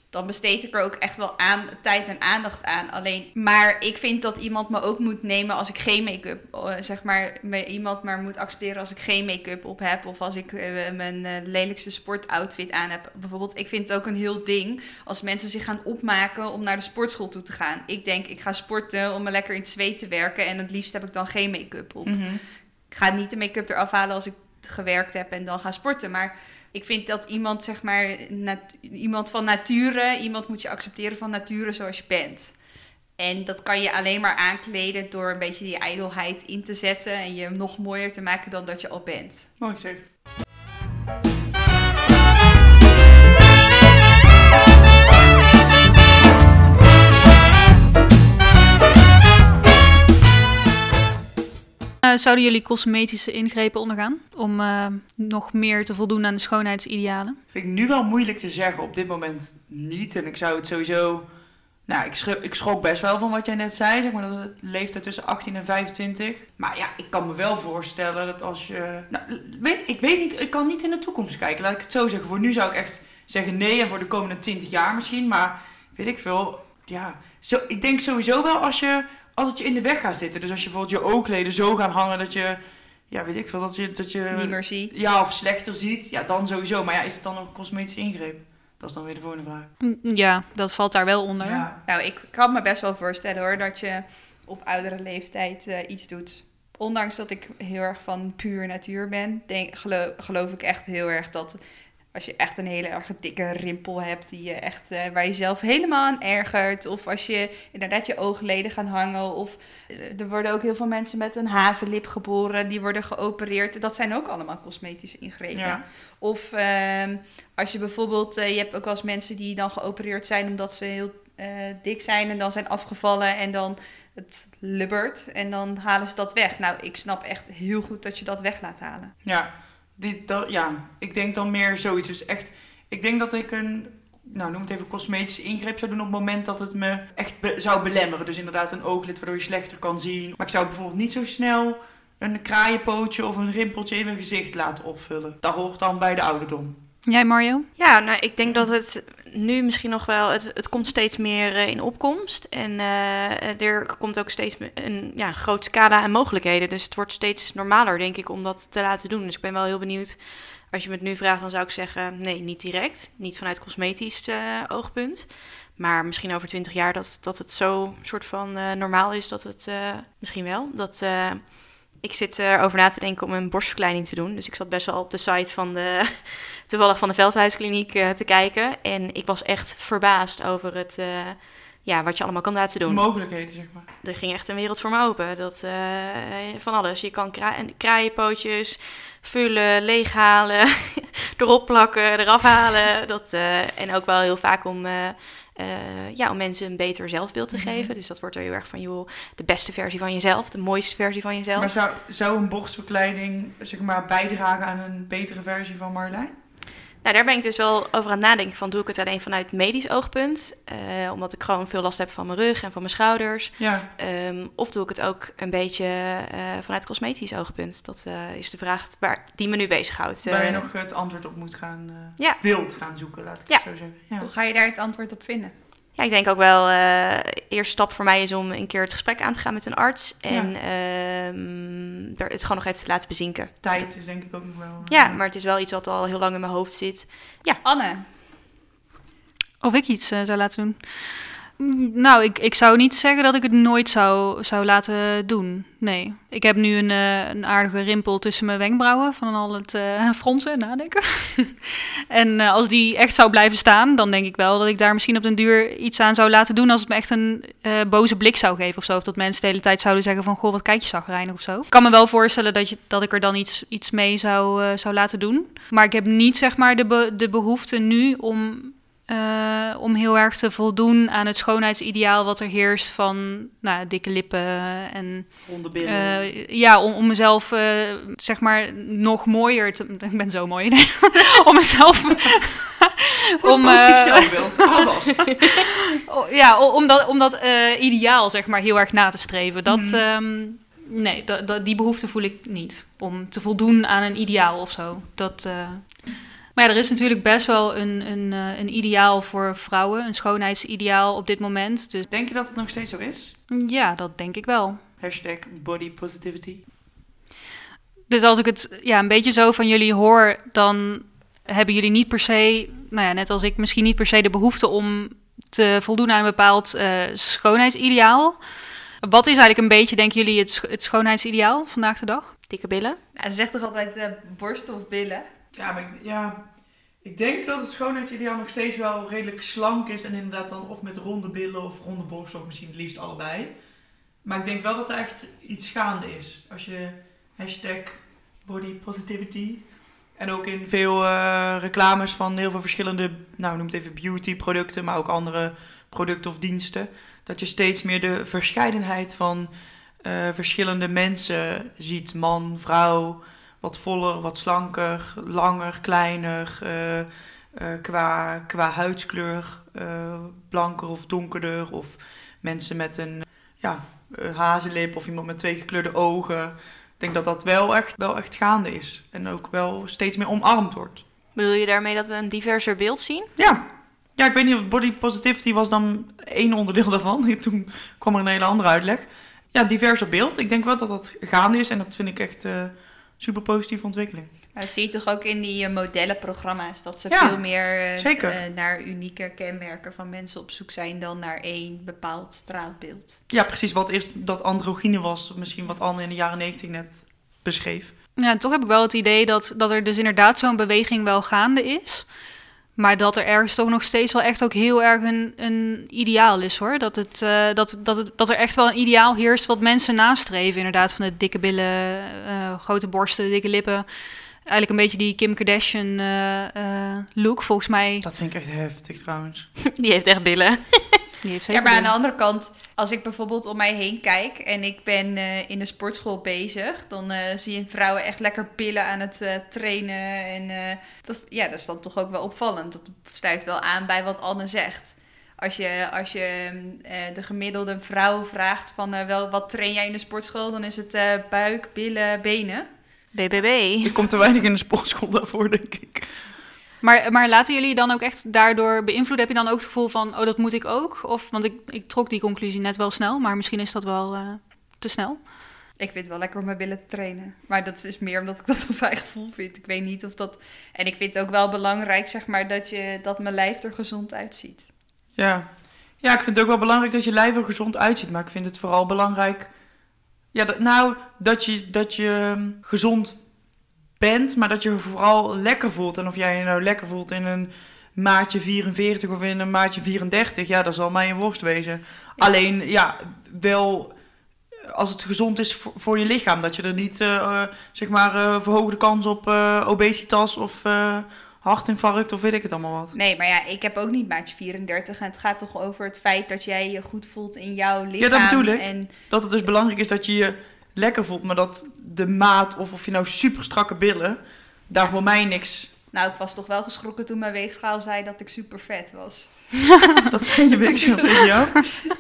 Dan besteed ik er ook echt wel aan, tijd en aandacht aan. Alleen, maar ik vind dat iemand me ook moet nemen als ik geen make-up, eh, zeg maar, me, iemand maar moet accepteren als ik geen make-up op heb. Of als ik eh, mijn eh, lelijkste sportoutfit aan heb. Bijvoorbeeld, ik vind het ook een heel ding als mensen zich gaan opmaken om naar de sportschool toe te gaan. Ik denk, ik ga sporten om me lekker in het zweet te werken. En het liefst heb ik dan geen make-up op. Mhm. Ik ga niet de make-up eraf halen als ik gewerkt heb en dan ga sporten. Maar ik vind dat iemand, zeg maar, iemand van nature, iemand moet je accepteren van nature zoals je bent. En dat kan je alleen maar aankleden door een beetje die ijdelheid in te zetten en je nog mooier te maken dan dat je al bent. Mooi gezegd. Eh, zouden jullie cosmetische ingrepen ondergaan om eh, nog meer te voldoen aan de schoonheidsidealen? Vind ik nu wel moeilijk te zeggen. Op dit moment niet. En ik zou het sowieso... Nou, ik, schro- ik schrok best wel van wat jij net zei. Zeg maar dat het leeftijd tussen 18 en 25. Maar ja, ik kan me wel voorstellen dat als je... Nou, ik weet niet, ik kan niet in de toekomst kijken. Laat ik het zo zeggen. Voor nu zou ik echt zeggen nee. En voor de komende 20 jaar misschien. Maar weet ik veel. Ja, zo, ik denk sowieso wel als je... Als het je in de weg gaat zitten. Dus als je bijvoorbeeld je oogleden zo gaan hangen dat je... Ja, weet ik veel. Dat je... Dat je Niet meer ziet. ja, of slechter ziet, ja, dan sowieso. Maar ja, is het dan ook een cosmetische ingreep? Dat is dan weer de volgende vraag. Mm, Ja, dat valt daar wel onder. Ja. Nou, ik kan me best wel voorstellen hoor, dat je op oudere leeftijd eh, iets doet. Ondanks dat ik heel erg van puur natuur ben, denk, gelo- geloof ik echt heel erg dat als je echt een hele erg dikke rimpel hebt, die je echt, eh, waar je zelf helemaal aan ergert. Of als je inderdaad je oogleden gaan hangen. Of eh, er worden ook heel veel mensen met een hazenlip geboren, die worden geopereerd. Dat zijn ook allemaal cosmetische ingrepen. Ja. Of ehm, als je bijvoorbeeld, eh, je hebt ook wel eens mensen die dan geopereerd zijn omdat ze heel dik zijn en dan zijn afgevallen en dan het lubbert en dan halen ze dat weg. Nou, ik snap echt heel goed dat je dat weg laat halen. Ja, ja, ik denk dan meer zoiets. Dus echt, ik denk dat ik een, nou noem het even cosmetische ingreep zou doen op het moment dat het me echt zou belemmeren. Dus inderdaad een ooglid waardoor je slechter kan zien. Maar ik zou bijvoorbeeld niet zo snel een kraaienpootje of een rimpeltje in mijn gezicht laten opvullen. Dat hoort dan bij de ouderdom. Jij Mario? Ja, nou, ik denk dat het nu misschien nog wel, het, het komt steeds meer eh, in opkomst. En eh, er komt ook steeds een ja, groot scala aan mogelijkheden. Dus het wordt steeds normaler, denk ik, om dat te laten doen. Dus ik ben wel heel benieuwd. Als je me het nu vraagt, dan zou ik zeggen, nee, niet direct. Niet vanuit cosmetisch eh, oogpunt. Maar misschien over twintig jaar dat, dat het zo soort van normaal is dat het misschien wel. Dat, ik zit erover na te denken om een borstverkleining te doen. Dus ik zat best wel op de site van de, toevallig van de Veldhuiskliniek eh, te kijken. En ik was echt verbaasd over het, eh, ja, wat je allemaal kan laten doen. Mogelijkheden, zeg maar. er ging echt een wereld voor me open. Dat, eh, van alles. Je kan kra kraaienpootjes vullen, leeghalen, erop plakken, eraf halen. Dat, en ook wel heel vaak om, eh, ja, om mensen een beter zelfbeeld te Mhm. geven. Dus dat wordt er heel erg van, joh, de beste versie van jezelf, de mooiste versie van jezelf. Maar zou, zou een borstverkleiding, zeg maar, bijdragen aan een betere versie van Marjolein? Nou, daar ben ik dus wel over aan het nadenken van, doe ik het alleen vanuit medisch oogpunt? Eh, omdat ik gewoon veel last heb van mijn rug en van mijn schouders. Ja, Ehm, of doe ik het ook een beetje eh, vanuit cosmetisch oogpunt? Dat eh, is de vraag waar, die me nu bezighoudt. waar je nog het antwoord op moet gaan, eh, Ja. wilt gaan zoeken, laat ik Ja. het zo zeggen. Ja. Hoe ga je daar het antwoord op vinden? Ja, ik denk ook wel, eh eerste stap voor mij is om een keer het gesprek aan te gaan met een arts. En ehm, er, het gewoon nog even te laten bezinken. Tijd is denk ik ook nog wel... eh, Ja, maar het is wel iets wat al heel lang in mijn hoofd zit. Anne, Of ik iets eh, zou laten doen? Mm, Nou, ik, ik zou niet zeggen dat ik het nooit zou, zou laten doen. Nee. Ik heb nu een, eh, een aardige rimpel tussen mijn wenkbrauwen van al het eh, fronsen en nadenken. en eh, als die echt zou blijven staan, dan denk ik wel dat ik daar misschien op den duur iets aan zou laten doen als het me echt een boze blik zou geven of zo. Of dat mensen de hele tijd zouden zeggen van, goh, wat kijk je zagrijnig of zo. Ik kan me wel voorstellen dat, je, dat ik er dan iets, iets mee zou, zou laten doen. Maar ik heb niet zeg maar de, de behoefte nu om eh, om heel erg te voldoen aan het schoonheidsideaal wat er heerst van nou, dikke lippen en Ronde billen. eh, ja, om, om mezelf eh, zeg maar nog mooier te... Ik ben zo mooi. nee. om mezelf... om, ja, om dat, om dat ideaal zeg maar heel erg na te streven. Dat, Mhm. ehm, nee, dat, dat, die behoefte voel ik niet. Om te voldoen aan een ideaal of zo. Dat, Maar ja, er is natuurlijk best wel een, een, eh, een ideaal voor vrouwen. Een schoonheidsideaal op dit moment. Dus Denk je dat het nog steeds zo is? ja, dat denk ik wel. Hashtag body positivity. Dus als ik het ja, een beetje zo van jullie hoor, dan hebben jullie niet per se, nou ja, net als ik, misschien niet per se de behoefte om te voldoen aan een bepaald eh, schoonheidsideaal. Wat is eigenlijk een beetje, denken jullie, het, sch- het schoonheidsideaal vandaag de dag? Dikke billen. Nou, ze zegt toch altijd eh, borsten of billen? Ja, maar ik, ja, ik denk dat het schoonheidsideaal nog steeds wel redelijk slank is. En inderdaad dan of met ronde billen of ronde borsten, of misschien het liefst allebei. Maar ik denk wel dat er echt iets gaande is. Als je hashtag. En ook in veel eh, reclames van heel veel verschillende, nou noem het even beauty producten, maar ook andere producten of diensten. Dat je steeds meer de verscheidenheid van eh, verschillende mensen ziet. Man, vrouw, wat voller, wat slanker, langer, kleiner. eh, eh, qua, qua huidskleur, eh, blanker of donkerder. Of mensen met een ja, hazenlip of iemand met twee gekleurde ogen. Ik denk dat dat wel echt, wel echt gaande is. En ook wel steeds meer omarmd wordt. Bedoel je daarmee dat we een diverser beeld zien? Ja. Ja, ik weet niet of body positivity was dan één onderdeel daarvan. Toen kwam er een hele andere uitleg. Ja, diverser beeld. Ik denk wel dat dat gaande is. En dat vind ik echt super positieve ontwikkeling. Maar dat zie je toch ook in die eh, modellenprogramma's. Dat ze Ja, veel meer eh, eh, naar unieke kenmerken van mensen op zoek zijn dan naar één bepaald straatbeeld. Ja, precies wat eerst dat androgyne was. Misschien wat Anne in de jaren negentig net beschreef. Ja, en toch heb ik wel het idee dat, dat er dus inderdaad zo'n beweging wel gaande is. Maar dat er ergens toch nog steeds wel echt ook heel erg een, een ideaal is hoor. Dat, het, eh, dat, dat, het, dat er echt wel een ideaal heerst wat mensen nastreven. Inderdaad, van de dikke billen, eh, grote borsten, dikke lippen. Eigenlijk een beetje die Kim Kardashian eh, eh, look, volgens mij. Dat vind ik echt heftig trouwens. Die heeft echt billen. Die heeft Ja, maar aan de billen. andere kant, als ik bijvoorbeeld om mij heen kijk en ik ben eh, in de sportschool bezig, dan eh, zie je vrouwen echt lekker pillen aan het eh, trainen. En eh, dat, ja, dat is dan toch ook wel opvallend. Dat sluit wel aan bij wat Anne zegt. Als je, als je mm, eh, de gemiddelde vrouw vraagt van eh, wel, wat train jij in de sportschool, dan is het eh, buik, billen, benen. BBB. Ik kom te weinig in de sportschool daarvoor, denk ik. Maar, maar laten jullie dan ook echt daardoor beïnvloeden? Heb je dan ook het gevoel van, oh, dat moet ik ook? Of, want ik, ik trok die conclusie net wel snel, maar misschien is dat wel eh, te snel. Ik vind het wel lekker om mijn billen te trainen. Maar dat is meer omdat ik dat op eigen gevoel vind. Ik weet niet of dat... En ik vind het ook wel belangrijk, zeg maar, dat, je, dat mijn lijf er gezond uitziet. Ja. ja, ik vind het ook wel belangrijk dat je lijf er gezond uitziet. Maar ik vind het vooral belangrijk... Ja, dat, nou, dat je, dat je hm, gezond bent, maar dat je vooral lekker voelt. En of jij je nou lekker voelt in een maatje 44 of in een maatje 34, ja, dat zal mij een worst wezen. Alleen, ja, wel als het gezond is voor, voor je lichaam. Dat je er niet, eh, eh, zeg maar, eh, verhoogde kans op eh, obesitas of eh, hartinfarct of weet ik het allemaal wat. Nee, maar ja, ik heb ook niet maatje 34. En het gaat toch over het feit dat jij je goed voelt in jouw lichaam. dat bedoel ik. En Dat het dus belangrijk is dat je je lekker voelt, maar dat de maat of of je nou super strakke billen, daar voor mij niks. nou, ik was toch wel geschrokken toen mijn weegschaal zei dat ik super vet was. Dat zijn je weegschaal tegen jou.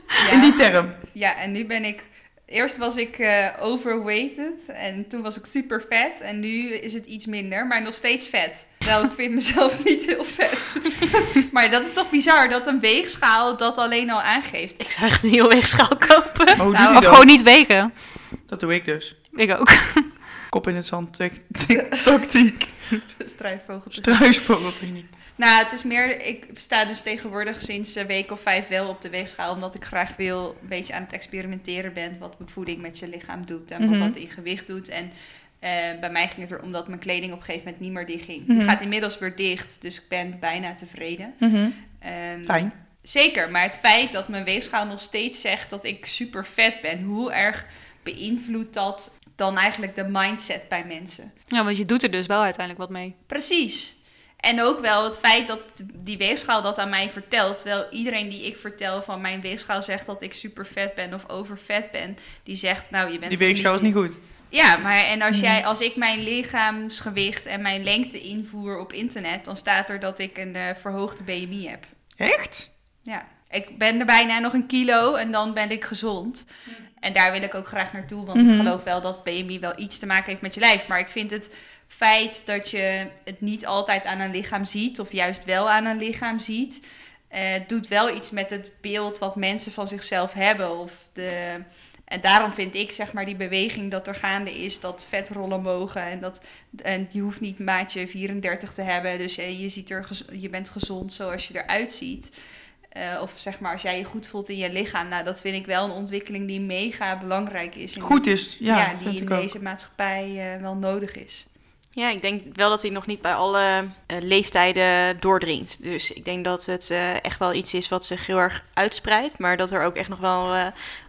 Ja, In die term. ja en nu ben ik... Eerst was ik overweighted en toen was ik super vet. En nu is het iets minder, maar nog steeds vet. Terwijl ik vind mezelf niet heel vet. maar dat is toch bizar dat een weegschaal dat alleen al aangeeft. Ik zou echt een nieuwe weegschaal kopen. Maar hoe Nou, doe je Of dat? gewoon niet wegen. Dat doe ik dus. Ik ook. Kop in het zand, tactiek, struisvogeltechniek. Nou, het is meer, ik sta dus tegenwoordig sinds een week of vijf wel op de weegschaal, omdat ik graag wil een beetje aan het experimenteren ben wat voeding met je lichaam doet en Mhm. wat dat in gewicht doet. En bij mij ging het erom dat mijn kleding op een gegeven moment niet meer dicht ging. Mhm. Die gaat inmiddels weer dicht, dus ik ben bijna tevreden. Ehm, Fijn. Zeker, maar het feit dat mijn weegschaal nog steeds zegt dat ik super vet ben, hoe erg beïnvloedt dat dan eigenlijk de mindset bij mensen? Ja, want je doet er dus wel uiteindelijk wat mee. Precies. En ook wel het feit dat die weegschaal dat aan mij vertelt. Terwijl iedereen die ik vertel van mijn weegschaal zegt dat ik super vet ben of overvet ben. Die zegt, nou je bent... Die weegschaal is niet goed. Ja, maar en als, Mhm. jij, als ik mijn lichaamsgewicht en mijn lengte invoer op internet... dan staat er dat ik een eh, verhoogde BMI heb. Echt? Ja, ik ben er bijna nog een kilo en dan ben ik gezond. En daar wil ik ook graag naartoe, want Mhm. ik geloof wel dat BMI wel iets te maken heeft met je lijf. Maar ik vind het feit dat je het niet altijd aan een lichaam ziet, of juist wel aan een lichaam ziet, eh, doet wel iets met het beeld wat mensen van zichzelf hebben. Of de, en daarom vind ik zeg maar die beweging dat er gaande is dat vetrollen mogen en dat en je hoeft niet maatje 34 te hebben, dus eh, je ziet er je bent gezond zoals je eruit ziet. Eh, of zeg maar als jij je goed voelt in je lichaam, nou dat vind ik wel een ontwikkeling die mega belangrijk is. in- Goed is, ja, ja, vind die in ik ook. deze maatschappij eh, wel nodig is. Ja, ik denk wel dat hij nog niet bij alle eh, leeftijden doordringt. Dus ik denk dat het eh, echt wel iets is wat zich heel erg uitspreidt. Maar dat er ook echt nog wel, eh,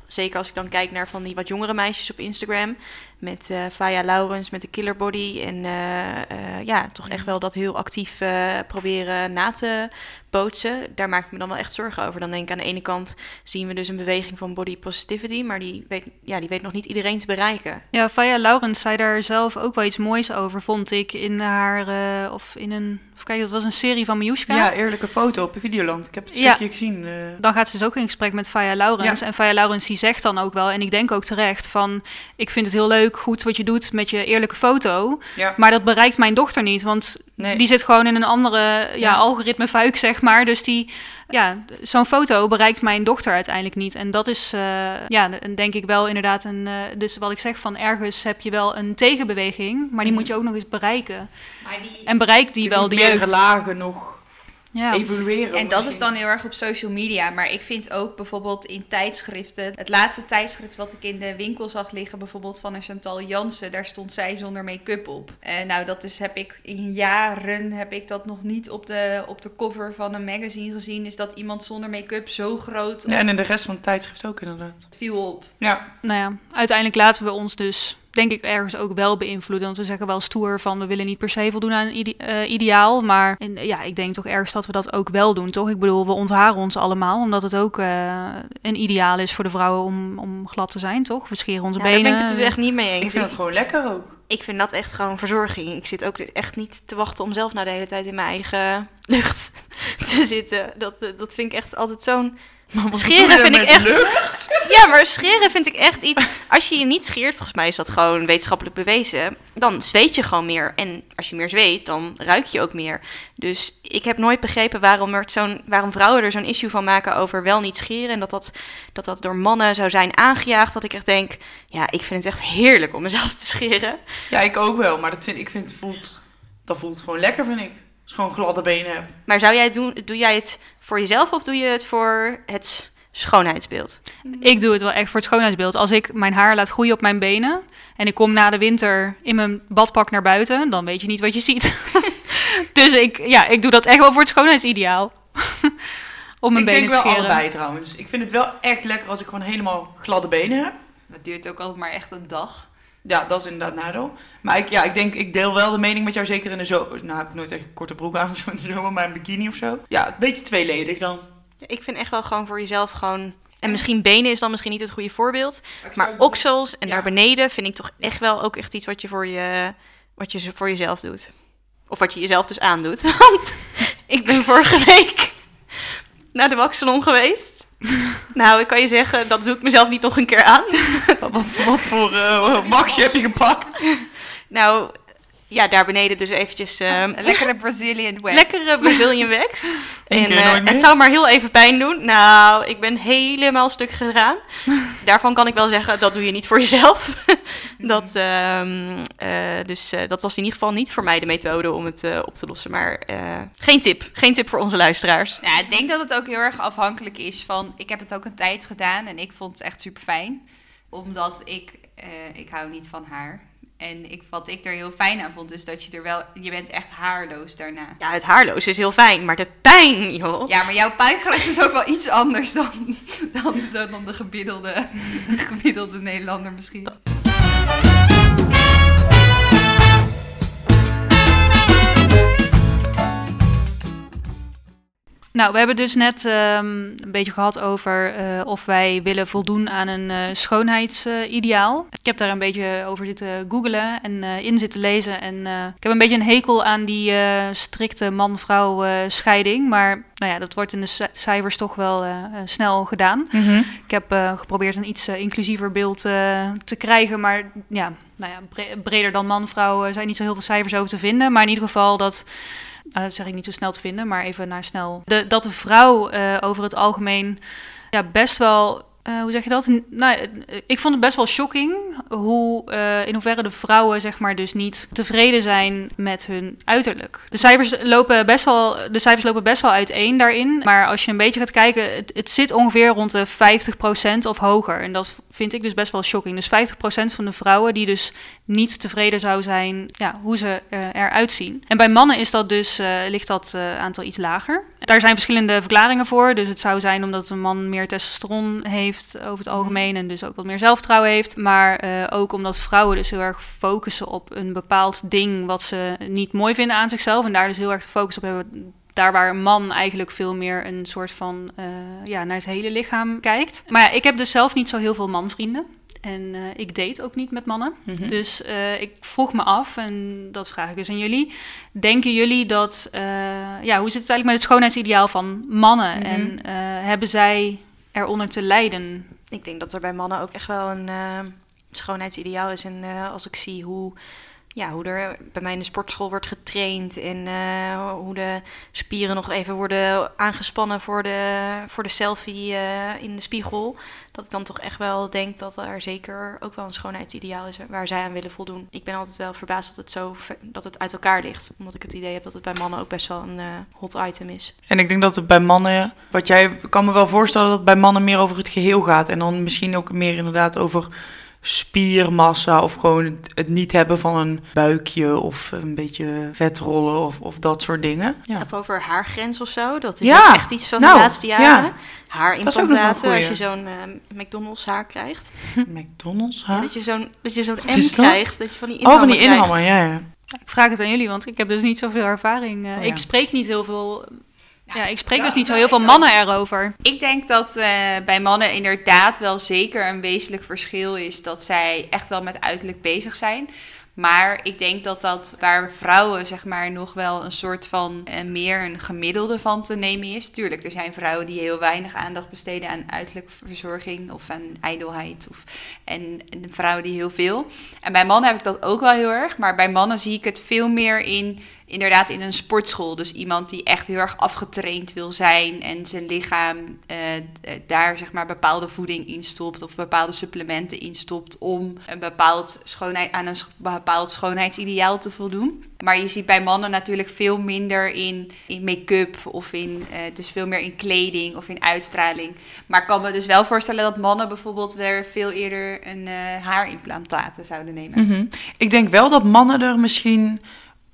zeker als ik dan kijk naar van die wat jongere meisjes op Instagram. Met eh Faya Laurens, met de Killer Body. En eh, eh, ja, toch echt wel dat heel actief proberen na te bootsen. Daar maak ik me dan wel echt zorgen over. Dan denk ik aan de ene kant zien we dus een beweging van body positivity. Maar die weet, ja, die weet nog niet iedereen te bereiken. Ja, Faya Laurens zei daar zelf ook wel iets moois over, vond ik, in haar, of in een, of kijk, dat was een serie van Miushka. Ja, eerlijke foto op Videoland. Ik heb het Ja. stukje gezien. eh. Dan gaat ze dus ook in gesprek met Faya Laurens. Ja. En Faya Laurens die zegt dan ook wel, en ik denk ook terecht, van ik vind het heel leuk, goed wat je doet met je eerlijke foto. ja. Maar dat bereikt mijn dochter niet, want Nee. die zit gewoon in een andere ja, algoritme zeg maar. Dus die, ja, zo'n foto bereikt mijn dochter uiteindelijk niet. En dat is, eh, ja, de- denk ik wel inderdaad een, eh, dus wat ik zeg, van ergens heb je wel een tegenbeweging, maar die Mhm. moet je ook nog eens bereiken. Maar die, En bereikt die wel de jeugd. lagen nog Ja. evolueren. En dat is dan heel erg op social media. Maar ik vind ook bijvoorbeeld in tijdschriften. Het laatste tijdschrift wat ik in de winkel zag liggen, bijvoorbeeld van een Chantal Jansen, daar stond zij zonder make-up op. En nou, dat is, heb ik in jaren heb ik dat nog niet op de, op de cover van een magazine gezien. Is dat iemand zonder make-up zo groot Ja, en in de rest van het tijdschrift ook inderdaad. het viel op. Ja, nou ja, uiteindelijk laten we ons dus, denk ik, ergens ook wel beïnvloeden. Want we zeggen wel stoer van, we willen niet per se voldoen aan een ide- eh, ideaal. Maar in, ja, ik denk toch ergens dat we dat ook wel doen, toch? Ik bedoel, we ontharen ons allemaal, omdat het ook eh, een ideaal is voor de vrouwen om, om glad te zijn, toch? We scheren onze Ja, daar benen. ben ik het dus echt niet mee eens. ik vind het gewoon lekker ook. Ik vind dat echt gewoon verzorging. Ik zit ook echt niet te wachten om zelf nou de hele tijd in mijn eigen lucht te zitten. Dat, eh, dat vind ik echt altijd zo'n... Scheren vind ik echt... Ja, maar scheren vind ik echt iets... Als je je niet scheert, volgens mij is dat gewoon wetenschappelijk bewezen... dan zweet je gewoon meer. En als je meer zweet, dan ruik je ook meer. Dus ik heb nooit begrepen waarom, er zo'n, waarom vrouwen er zo'n issue van maken over wel niet scheren... en dat dat, dat dat door mannen zou zijn aangejaagd. Dat ik echt denk, ja, ik vind het echt heerlijk om mezelf te scheren. Ja, ik ook wel. Maar dat, vind, ik vind het voelt, dat voelt gewoon lekker, vind ik. Als gewoon gladde benen hebt. Maar zou jij het doen, doe jij het voor jezelf of doe je het voor het schoonheidsbeeld? Ik doe het wel echt voor het schoonheidsbeeld. Als ik mijn haar laat groeien op mijn benen en ik kom na de winter in mijn badpak naar buiten, dan weet je niet wat je ziet. dus ik, ja, ik doe dat echt wel voor het schoonheidsideaal. Om mijn ik benen denk te wel scheren. allebei trouwens. Ik vind het wel echt lekker als ik gewoon helemaal gladde benen heb. Dat duurt ook altijd maar echt een dag. Ja, dat is inderdaad nadeel. Maar ik, ja, ik denk, ik deel wel de mening met jou, zeker in de zomer. Nou, heb ik nooit echt een korte broek aan of zo in de zomer, maar een bikini of zo. Ja, een beetje tweeledig dan. Ik vind echt wel gewoon voor jezelf gewoon... En misschien benen is dan misschien niet het goede voorbeeld. Maar oksels en Ja. daar beneden vind ik toch echt wel ook echt iets wat je voor, je, wat je voor jezelf doet. Of wat je jezelf dus aandoet. Want ik ben vorige week naar de waxsalon geweest. Nou, ik kan je zeggen, dat doe ik mezelf niet nog een keer aan. Wat, wat, voor eh maxje heb je gepakt? Nou, ja, daar beneden dus eventjes... ehm, Een lekkere Brazilian wax. Lekkere Brazilian wax. En eh, het zou maar heel even pijn doen. Nou, ik ben helemaal stuk gegaan. Daarvan kan ik wel zeggen, dat doe je niet voor jezelf. dat, ehm, eh, dus eh, dat was in ieder geval niet voor mij de methode om het eh, op te lossen. Maar geen tip. Geen tip voor onze luisteraars. Ja, ik denk dat het ook heel erg afhankelijk is van. Ik heb het ook een tijd gedaan en ik vond het echt super fijn. Omdat ik, ik hou niet van haar. En ik, wat ik er heel fijn aan vond, is dat je er wel. Je bent echt haarloos daarna. Ja, het haarloos is heel fijn, maar de pijn, joh. Ja, maar jouw pijngrens is ook wel iets anders dan, dan, dan, dan de, gemiddelde, de gemiddelde Nederlander misschien. Nou, we hebben dus net ehm, een beetje gehad over eh, of wij willen voldoen aan een eh, schoonheidsideaal. ik heb daar een beetje over zitten googlen en eh, in zitten lezen. En ik heb een beetje een hekel aan die strikte man-vrouw scheiding. Maar nou ja, dat wordt in de cijfers toch wel snel gedaan. Mhm. Ik heb geprobeerd een iets inclusiever beeld te krijgen, maar ja, nou ja, breder dan man-vrouw zijn niet zo heel veel cijfers over te vinden. Maar in ieder geval dat uh, dat zeg ik niet zo snel te vinden, maar even naar snel. De, dat de vrouw uh, over het algemeen ja, best wel uh, hoe zeg je dat? Nou, ik vond het best wel shocking hoe uh, in hoeverre de vrouwen zeg maar dus niet tevreden zijn met hun uiterlijk. De cijfers lopen best wel, de cijfers lopen best wel uiteen daarin, maar als je een beetje gaat kijken, het, het zit ongeveer rond de 50% of hoger. En dat vind ik dus best wel shocking. Dus 50% van de vrouwen die dus niet tevreden zou zijn ja, hoe ze uh, eruit zien. En bij mannen is dat dus, ligt dat aantal iets lager. Daar zijn verschillende verklaringen voor. Dus het zou zijn omdat een man meer testosteron heeft over het algemeen en dus ook wat meer zelfvertrouwen heeft. Maar uh, ook omdat vrouwen dus heel erg focussen op een bepaald ding wat ze niet mooi vinden aan zichzelf en daar dus heel erg de focus op hebben. Daar waar een man eigenlijk veel meer een soort van uh, ja, naar het hele lichaam kijkt. Maar ja, ik heb dus zelf niet zo heel veel manvrienden. En uh, ik date ook niet met mannen. Mm -hmm. Dus uh, ik vroeg me af, en dat vraag ik dus aan jullie. Denken jullie dat, ja, hoe zit het eigenlijk met het schoonheidsideaal van mannen? Mm -hmm. En hebben zij eronder te lijden. Ik denk dat er bij mannen ook echt wel een uh, schoonheidsideaal is. En uh, als ik zie hoe ja, hoe er bij mij in de sportschool wordt getraind en uh, hoe de spieren nog even worden aangespannen voor de, voor de selfie uh, in de spiegel. Dat ik dan toch echt wel denk dat er zeker ook wel een schoonheidsideaal is waar zij aan willen voldoen. Ik ben altijd wel verbaasd dat het zo dat het uit elkaar ligt. Omdat ik het idee heb dat het bij mannen ook best wel een uh, hot item is. En ik denk dat het bij mannen, wat jij kan me wel voorstellen dat het bij mannen meer over het geheel gaat. En dan misschien ook meer inderdaad over spiermassa of gewoon het, het, niet hebben van een buikje of een beetje vetrollen of, of dat soort dingen. Ja. Of over haargrens of zo. Dat is ja. echt iets van nou, de laatste jaren. Ja. Haarimplantaten, als je zo'n uh, McDonald's haar krijgt. McDonald's haar? Ja, dat je zo'n dat je zo'n M krijgt. Dat je van die Oh, van die inhammer, ja, ja. Ik vraag het aan jullie, want ik heb dus niet zoveel ervaring. Uh, oh, ik spreek niet heel veel ja, ik spreek dus niet zo heel veel mannen erover. Ik denk dat uh, bij mannen inderdaad wel zeker een wezenlijk verschil is dat zij echt wel met uiterlijk bezig zijn. Maar ik denk dat dat waar vrouwen zeg maar nog wel een soort van uh, meer een gemiddelde van te nemen is. Tuurlijk, er zijn vrouwen die heel weinig aandacht besteden aan uiterlijke verzorging of aan ijdelheid. Of, en, en vrouwen die heel veel. En bij mannen heb ik dat ook wel heel erg. Maar bij mannen zie ik het veel meer in inderdaad in een sportschool. Dus iemand die echt heel erg afgetraind wil zijn en zijn lichaam uh, daar zeg maar bepaalde voeding in stopt of bepaalde supplementen in stopt om een bepaald schoonheid, aan een bepaald schoonheidsideaal te voldoen. Maar je ziet bij mannen natuurlijk veel minder in, in make-up of in, uh, dus veel meer in kleding of in uitstraling. Maar ik kan me dus wel voorstellen dat mannen bijvoorbeeld weer veel eerder een haarimplantaten zouden nemen. -hmm. Ik denk wel dat mannen er misschien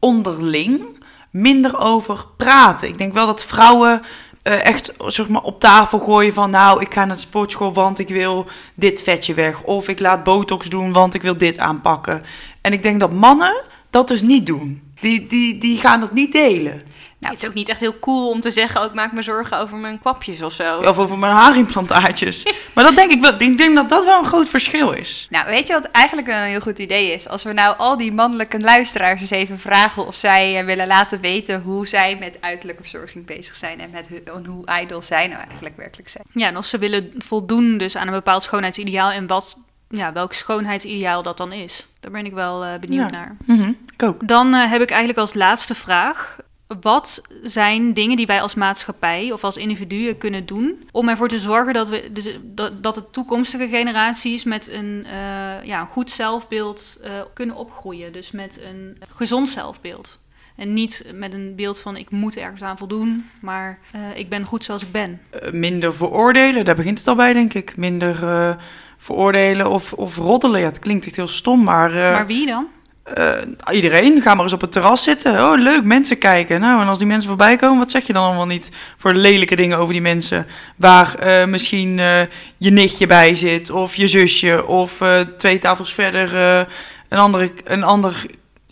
onderling minder over praten. Ik denk wel dat vrouwen uh, echt zeg maar, op tafel gooien van... nou, ik ga naar de sportschool, want ik wil dit vetje weg. Of ik laat botox doen, want ik wil dit aanpakken. En ik denk dat mannen dat dus niet doen. Die, die, die gaan dat niet delen. Nou, het is ook niet echt heel cool om te zeggen, ook maak me zorgen over mijn kwapjes of zo. Of over mijn haarimplantaatjes. maar dat denk ik wel. Ik denk dat dat wel een groot verschil is. Nou, weet je wat eigenlijk een heel goed idee is? Als we nou al die mannelijke luisteraars eens even vragen of zij uh, willen laten weten hoe zij met uiterlijke verzorging bezig zijn en met hun, hoe ijdel zij nou eigenlijk werkelijk zijn. Ja, en of ze willen voldoen dus aan een bepaald schoonheidsideaal en wat, ja, welk schoonheidsideaal dat dan is. Daar ben ik wel uh, benieuwd ja. naar. Mm -hmm, ik ook. Dan uh, heb ik eigenlijk als laatste vraag wat zijn dingen die wij als maatschappij of als individuen kunnen doen om ervoor te zorgen dat, we, dus, dat, dat de toekomstige generaties met een, uh, ja, een goed zelfbeeld uh, kunnen opgroeien? Dus met een gezond zelfbeeld. En niet met een beeld van ik moet ergens aan voldoen, maar uh, ik ben goed zoals ik ben. minder veroordelen, daar begint het al bij, denk ik. Minder veroordelen of, of roddelen. Ja, het klinkt echt heel stom, maar. maar wie dan? Uh, iedereen, ga maar eens op het terras zitten. Oh, leuk, mensen kijken. Nou, en als die mensen voorbij komen, wat zeg je dan allemaal niet voor lelijke dingen over die mensen? Waar uh, misschien uh, je nichtje bij zit, of je zusje, of twee tafels verder een, andere, een ander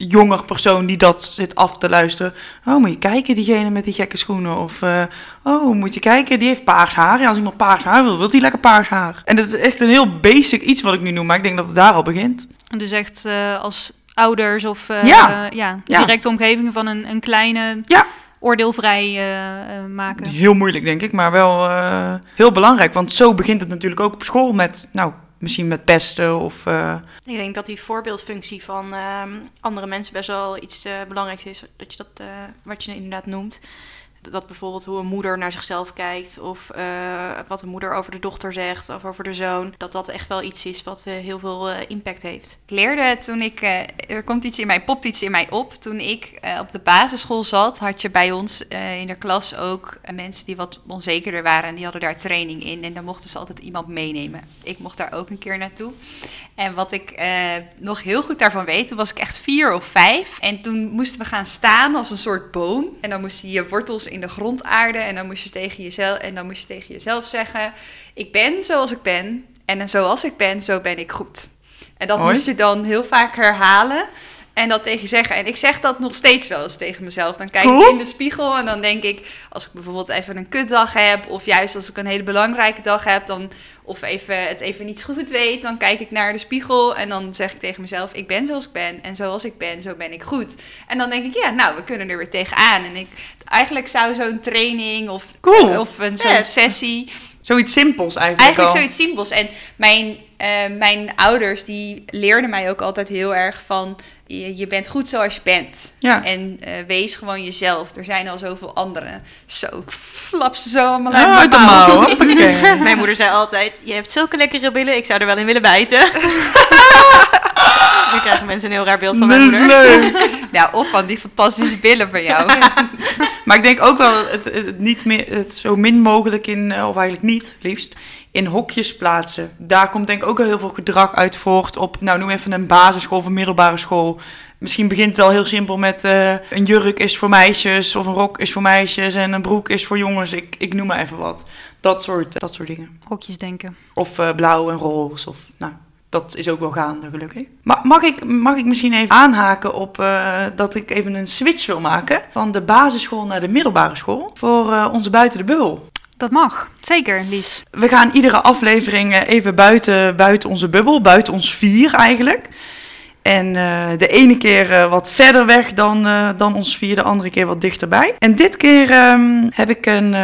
jonger persoon die dat zit af te luisteren. Oh, moet je kijken, diegene met die gekke schoenen. Of, eh, oh, moet je kijken, die heeft paars haar. Ja, als iemand paars haar wil, wil die lekker paars haar. En dat is echt een heel basic iets wat ik nu noem, maar ik denk dat het daar al begint. Dus echt eh, als ouders of eh, Ja. ja, Ja. directe omgeving van een, een kleine Ja. oordeelvrij eh, eh, maken. Heel moeilijk, denk ik, maar wel eh, heel belangrijk. Want zo begint het natuurlijk ook op school met, nou, misschien met pesten of... eh, Ik denk dat die voorbeeldfunctie van ehm, andere mensen best wel iets belangrijks is. Dat je dat, eh, wat je inderdaad noemt. Dat bijvoorbeeld hoe een moeder naar zichzelf kijkt. Of eh, wat een moeder over de dochter zegt. Of over de zoon. Dat dat echt wel iets is wat eh, heel veel eh, impact heeft. Ik leerde toen ik, er komt iets in mij, popt iets in mij op. Toen ik op de basisschool zat, had je bij ons in de klas ook mensen die wat onzekerder waren. En die hadden daar training in. En dan mochten ze altijd iemand meenemen. Ik mocht daar ook een keer naartoe. En wat ik nog heel goed daarvan weet, toen was ik echt vier of vijf. En toen moesten we gaan staan als een soort boom. En dan moest je je wortels in de grond aarden. En dan moest je tegen jezelf, en dan moest je tegen jezelf zeggen: Ik ben zoals ik ben. En zoals ik ben, zo ben ik goed. En dat moest je dan heel vaak herhalen. En dat tegen zeggen. En ik zeg dat nog steeds wel eens tegen mezelf. Dan kijk ik in de spiegel en dan denk ik... als ik bijvoorbeeld even een kutdag heb... of juist als ik een hele belangrijke dag heb... Dan, of even, het even niet goed weet... dan kijk ik naar de spiegel en dan zeg ik tegen mezelf... ik ben zoals ik ben en zoals ik ben, zo ben ik goed. En dan denk ik, ja, nou, we kunnen er weer tegenaan. En ik, eigenlijk zou zo'n training of, Cool. of een, zo'n sessie... zoiets simpels eigenlijk Eigenlijk al. zoiets simpels. En mijn, eh, mijn ouders die leerden mij ook altijd heel erg van... Je, je bent goed zoals je bent. Ja. En eh, wees gewoon jezelf. Er zijn al zoveel anderen. Zo, ik flap ze zo allemaal uit de mijn mouw. Mijn moeder zei altijd, je hebt zulke lekkere billen, ik zou er wel in willen bijten. nu krijgen mensen een heel raar beeld van mijn Dat is moeder. leuk. Ja, of van die fantastische billen van jou. Maar ik denk ook wel het, het niet meer, het zo min mogelijk in, eh, of eigenlijk niet, liefst, in hokjes plaatsen. Daar komt denk ik ook al heel veel gedrag uit voort op, nou noem even een basisschool of een middelbare school. Misschien begint het al heel simpel met eh, een jurk is voor meisjes of een rok is voor meisjes en een broek is voor jongens. Ik, ik noem maar even wat. Dat soort, dat soort dingen. Hokjes denken. Of eh, blauw en roze. Of, nou, dat is ook wel gaande, gelukkig. Maar mag ik, mag ik misschien even aanhaken op eh, dat ik even een switch wil maken van de basisschool naar de middelbare school voor eh, onze buiten de bubbel? Dat mag. Zeker, Lies. We gaan iedere aflevering eh, even buiten, buiten onze bubbel, buiten ons vier eigenlijk. En eh, de ene keer eh, wat verder weg dan, dan ons vier, de andere keer wat dichterbij. En dit keer ehm, heb ik een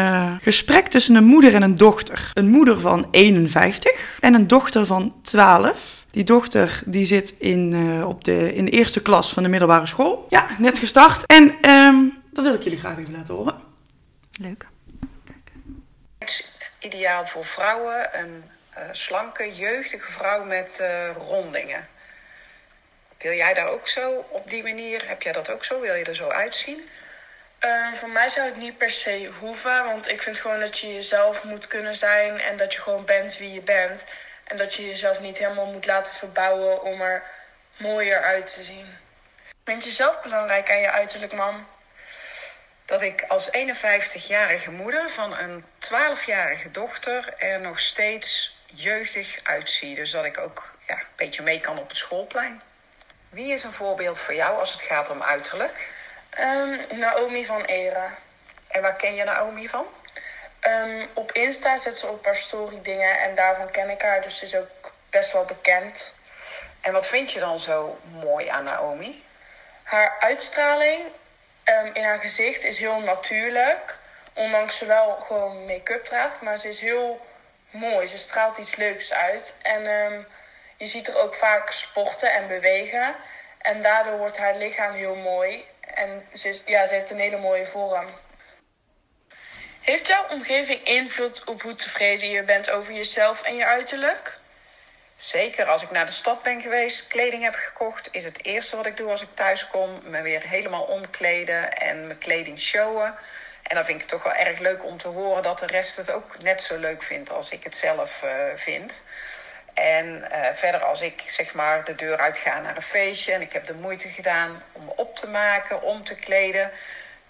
gesprek tussen een moeder en een dochter. Een moeder van 51 en een dochter van 12. Die dochter die zit in, op de, in de eerste klas van de middelbare school. Ja, net gestart. En ehm, dat wil ik jullie graag even laten horen. Leuk. Ideaal voor vrouwen, een eh, slanke, jeugdige vrouw met eh, rondingen. Wil jij daar ook zo op die manier? Heb jij dat ook zo? Wil je er zo uitzien? Eh, voor mij zou het niet per se hoeven, want ik vind gewoon dat je jezelf moet kunnen zijn en dat je gewoon bent wie je bent. En dat je jezelf niet helemaal moet laten verbouwen om er mooier uit te zien. Vind je zelf belangrijk aan je uiterlijk, mam? Dat ik als 51-jarige moeder van een 12-jarige dochter er nog steeds jeugdig uitzie. Dus dat ik ook ja, een beetje mee kan op het schoolplein. Wie is een voorbeeld voor jou als het gaat om uiterlijk? Ehm, Naomi van Era. En waar ken je Naomi van? Ehm, op Insta zet ze op haar story dingen en daarvan ken ik haar, dus ze is ook best wel bekend. En wat vind je dan zo mooi aan Naomi? Haar uitstraling ehm, in haar gezicht is heel natuurlijk. Ondanks ze wel gewoon make-up draagt. Maar ze is heel mooi. Ze straalt iets leuks uit. En ehm, je ziet er ook vaak sporten en bewegen. En daardoor wordt haar lichaam heel mooi. En ze, is, ja, ze heeft een hele mooie vorm. Heeft jouw omgeving invloed op hoe tevreden je bent over jezelf en je uiterlijk? Zeker als ik naar de stad ben geweest, kleding heb gekocht, is het eerste wat ik doe als ik thuis kom, me weer helemaal omkleden en mijn kleding showen. En dan vind ik het toch wel erg leuk om te horen dat de rest het ook net zo leuk vindt als ik het zelf eh, vind. En eh, verder als ik zeg maar de deur uitga naar een feestje en ik heb de moeite gedaan om me op te maken, om te kleden,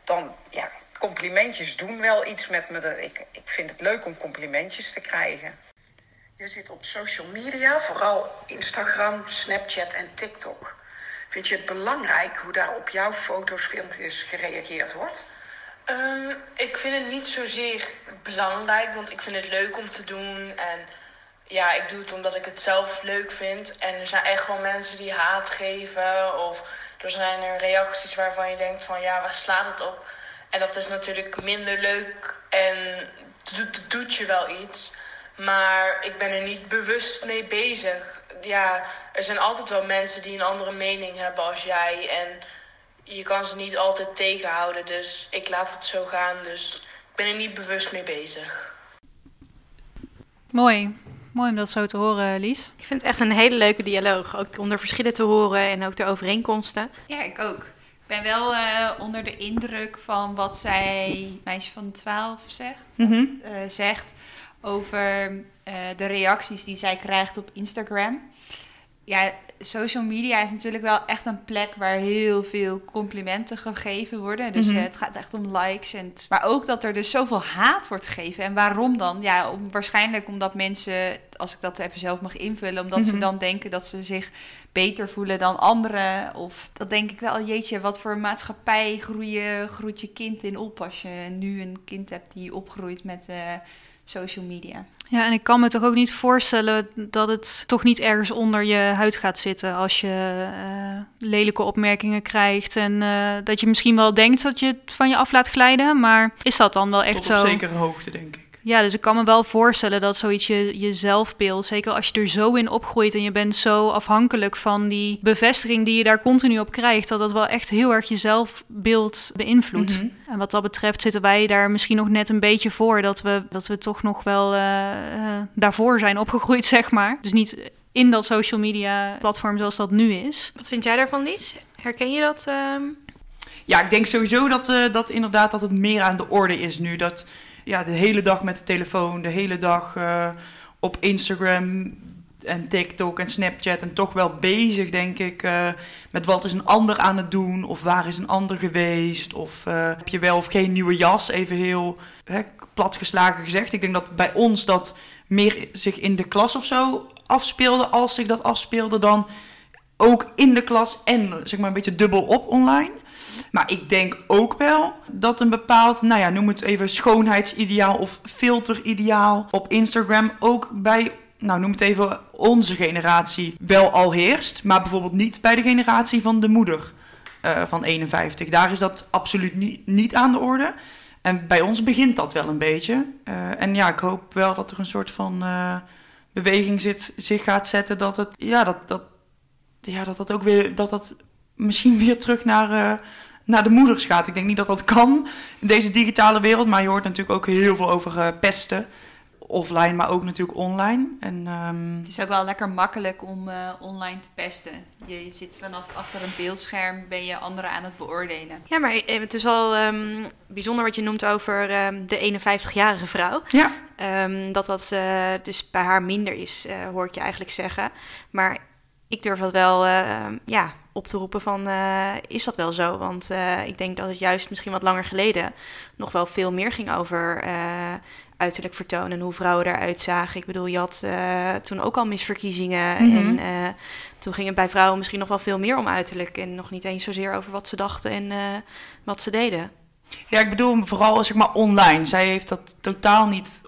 dan ja, complimentjes doen wel iets met me. Ik, ik vind het leuk om complimentjes te krijgen. Je zit op social media, vooral Instagram, Snapchat en TikTok. Vind je het belangrijk hoe daar op jouw foto's, filmpjes gereageerd wordt? Ehm, ik vind het niet zozeer belangrijk, want ik vind het leuk om te doen. En ja, ik doe het omdat ik het zelf leuk vind. En er zijn echt wel mensen die haat geven. Of er zijn er reacties waarvan je denkt van ja, waar slaat het op? En dat is natuurlijk minder leuk en doet, doet je wel iets. Maar ik ben er niet bewust mee bezig. Ja, er zijn altijd wel mensen die een andere mening hebben als jij. En je kan ze niet altijd tegenhouden. Dus ik laat het zo gaan. Dus ik ben er niet bewust mee bezig. Mooi. Mooi om dat zo te horen, Lies. Ik vind het echt een hele leuke dialoog. Ook om de verschillen te horen en ook de overeenkomsten. Ja, ik ook. Ik ben wel eh, onder de indruk van wat zij, meisje van 12, zegt. Eh, zegt over eh, de reacties die zij krijgt op Instagram. Ja, social media is natuurlijk wel echt een plek waar heel veel complimenten gegeven worden. Dus Mhm. eh, het gaat echt om likes. En maar ook dat er dus zoveel haat wordt gegeven. En waarom dan? Ja, om, waarschijnlijk omdat mensen, als ik dat even zelf mag invullen, omdat ze Mhm. dan denken dat ze zich beter voelen dan anderen. Of dat denk ik wel, jeetje, wat voor maatschappij groei je, groeit je kind in op als je nu een kind hebt die opgroeit met eh, social media. Ja, en ik kan me toch ook niet voorstellen dat het toch niet ergens onder je huid gaat zitten als je eh, lelijke opmerkingen krijgt. En eh, dat je misschien wel denkt dat je het van je af laat glijden, maar is dat dan wel echt Tot op zo? zekere hoogte, denk ik. Ja, dus ik kan me wel voorstellen dat zoiets je, je zelfbeeld, zeker als je er zo in opgroeit en je bent zo afhankelijk van die bevestiging die je daar continu op krijgt, dat dat wel echt heel erg je zelfbeeld beïnvloedt. Mhm. En wat dat betreft zitten wij daar misschien nog net een beetje voor dat we, dat we toch nog wel eh, eh, daarvoor zijn opgegroeid, zeg maar. Dus niet in dat social media platform zoals dat nu is. Wat vind jij daarvan, Lies? Herken je dat? ehm? Ja, ik denk sowieso dat, we dat inderdaad dat het meer aan de orde is nu. Dat ja, de hele dag met de telefoon, de hele dag eh, op Instagram en TikTok en Snapchat en toch wel bezig, denk ik, eh, met wat is een ander aan het doen of waar is een ander geweest of eh, heb je wel of geen nieuwe jas, even heel hè, platgeslagen gezegd. Ik denk dat bij ons dat meer zich in de klas of zo afspeelde, als zich dat afspeelde dan ook in de klas en zeg maar een beetje dubbel op online. Maar ik denk ook wel dat een bepaald, nou ja, noem het even schoonheidsideaal of filterideaal op Instagram ook bij, nou noem het even onze generatie wel al heerst. Maar bijvoorbeeld niet bij de generatie van de moeder eh, van 51. Daar is dat absoluut niet, niet aan de orde. En bij ons begint dat wel een beetje. Eh, en ja, ik hoop wel dat er een soort van eh, beweging zit, zich gaat zetten dat het, ja, dat, dat, ja, dat dat ook weer, dat dat misschien weer terug naar, eh, naar de moeders gaat. Ik denk niet dat dat kan in deze digitale wereld, maar je hoort natuurlijk ook heel veel over eh, pesten. Offline, maar ook natuurlijk online. En ehm, Het is ook wel lekker makkelijk om eh, online te pesten. Je, je zit vanaf achter een beeldscherm, ben je anderen aan het beoordelen. Ja, maar het is wel ehm, bijzonder wat je noemt over ehm, de 51-jarige vrouw. ja, Ehm, dat dat eh, dus bij haar minder is, eh, hoor ik je eigenlijk zeggen. Maar ik durf dat wel eh, ja, op te roepen van, eh, is dat wel zo? Want eh, ik denk dat het juist misschien wat langer geleden nog wel veel meer ging over uiterlijk vertonen en hoe vrouwen eruit zagen. Ik bedoel, je had toen ook al misverkiezingen Mhm. en eh, toen ging het bij vrouwen misschien nog wel veel meer om uiterlijk en nog niet eens zozeer over wat ze dachten en wat ze deden. Ja, ik bedoel vooral zeg maar online. Zij heeft dat totaal niet,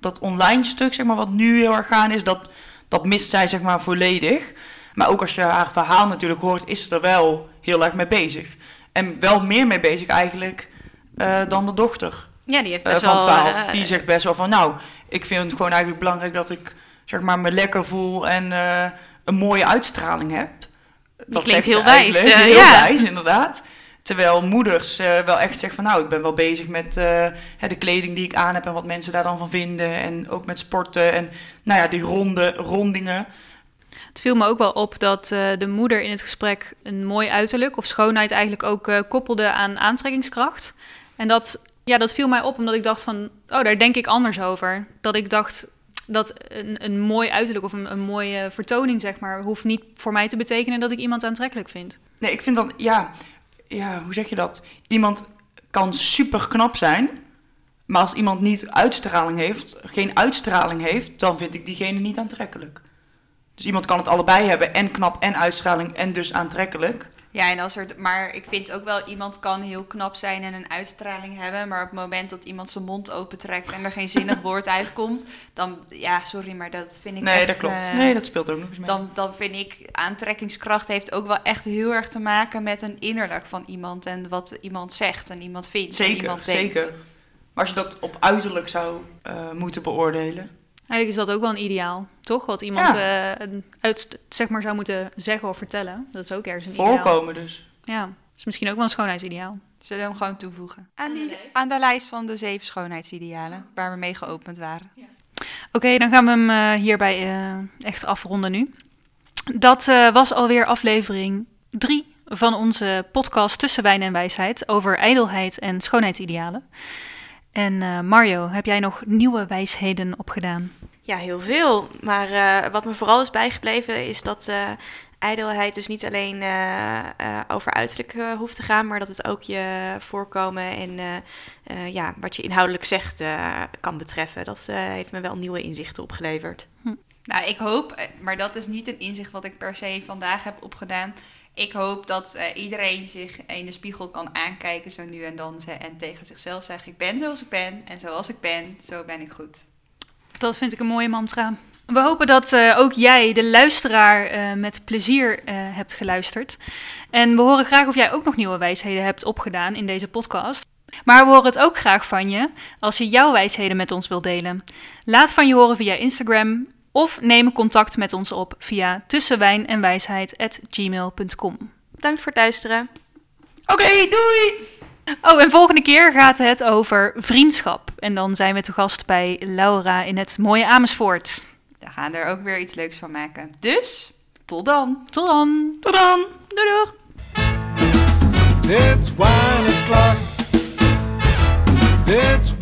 dat online stuk zeg maar wat nu heel erg gaan is, dat, dat mist zij zeg maar volledig. Maar ook als je haar verhaal natuurlijk hoort, is ze er wel heel erg mee bezig. En wel meer mee bezig eigenlijk eh, dan de dochter Ja, die heeft eh, best van wel... 12. eh, die zegt best wel van, nou, ik vind het gewoon eigenlijk belangrijk dat ik zeg maar me lekker voel en een mooie uitstraling heb. Dat klinkt heel wijs, heel ja. wijs, inderdaad. Terwijl moeders eh, wel echt zeggen van nou, ik ben wel bezig met eh, de kleding die ik aan heb en wat mensen daar dan van vinden. En ook met sporten en nou ja, die ronde, rondingen. Het viel me ook wel op dat eh, de moeder in het gesprek een mooi uiterlijk of schoonheid eigenlijk ook koppelde aan aantrekkingskracht. En dat, ja, dat viel mij op omdat ik dacht van, oh, daar denk ik anders over. Dat ik dacht dat een, een mooi uiterlijk of een, een mooie vertoning, zeg maar, hoeft niet voor mij te betekenen dat ik iemand aantrekkelijk vind. Nee, ik vind dan, ja, ja, hoe zeg je dat? Iemand kan super knap zijn, maar als iemand niet uitstraling heeft, geen uitstraling heeft, dan vind ik diegene niet aantrekkelijk. Dus iemand kan het allebei hebben, en knap en uitstraling en dus aantrekkelijk. Ja, en als er, maar ik vind ook wel, iemand kan heel knap zijn en een uitstraling hebben. Maar op het moment dat iemand zijn mond opentrekt en er geen zinnig woord uitkomt, dan, ja, sorry, maar dat vind ik Nee, echt... dat klopt. eh, nee, dat speelt ook nog eens mee. dan, dan vind ik aantrekkingskracht heeft ook wel echt heel erg te maken met een innerlijk van iemand en wat iemand zegt en iemand vindt en zeker, iemand denkt. zeker. Maar als je dat op uiterlijk zou eh, moeten beoordelen. Eigenlijk is dat ook wel een ideaal, toch? Wat iemand eh, uit, zeg maar, zou moeten zeggen of vertellen. Dat is ook ergens een ideaal. Voorkomen dus. Ja, dat is misschien ook wel een schoonheidsideaal. Zullen we hem gewoon toevoegen? Aan, die, aan de lijst van de zeven schoonheidsidealen waar we mee geopend waren. Oké, dan gaan we hem eh, hierbij eh, echt afronden nu. Dat eh, was alweer aflevering 3 van onze podcast Tussen Wijn en Wijsheid over ijdelheid en schoonheidsidealen. En eh, Mario, heb jij nog nieuwe wijsheden opgedaan? Ja, heel veel. Maar eh, wat me vooral is bijgebleven is dat eh, ijdelheid dus niet alleen eh, over uiterlijk hoeft te gaan, maar dat het ook je voorkomen en ja, wat je inhoudelijk zegt kan betreffen. Dat heeft me wel nieuwe inzichten opgeleverd. Nou, ik hoop, maar dat is niet een inzicht wat ik per se vandaag heb opgedaan. Ik hoop dat iedereen zich in de spiegel kan aankijken zo nu en dan en tegen zichzelf zegt: Ik ben zoals ik ben en zoals ik ben, zo ben ik goed. Dat vind ik een mooie mantra. We hopen dat eh, ook jij, de luisteraar, eh, met plezier eh, hebt geluisterd. En we horen graag of jij ook nog nieuwe wijsheden hebt opgedaan in deze podcast. Maar we horen het ook graag van je als je jouw wijsheden met ons wilt delen. Laat van je horen via Instagram of neem contact met ons op via tussenwijn-en-wijsheid@gmail.com. Bedankt voor het luisteren. Oké, doei! Oh, en volgende keer gaat het over vriendschap. En dan zijn we te gast bij Laura in het mooie Amersfoort. We gaan er ook weer iets leuks van maken. Dus, tot dan. Tot dan. Tot dan. Doei doeg. It's. It's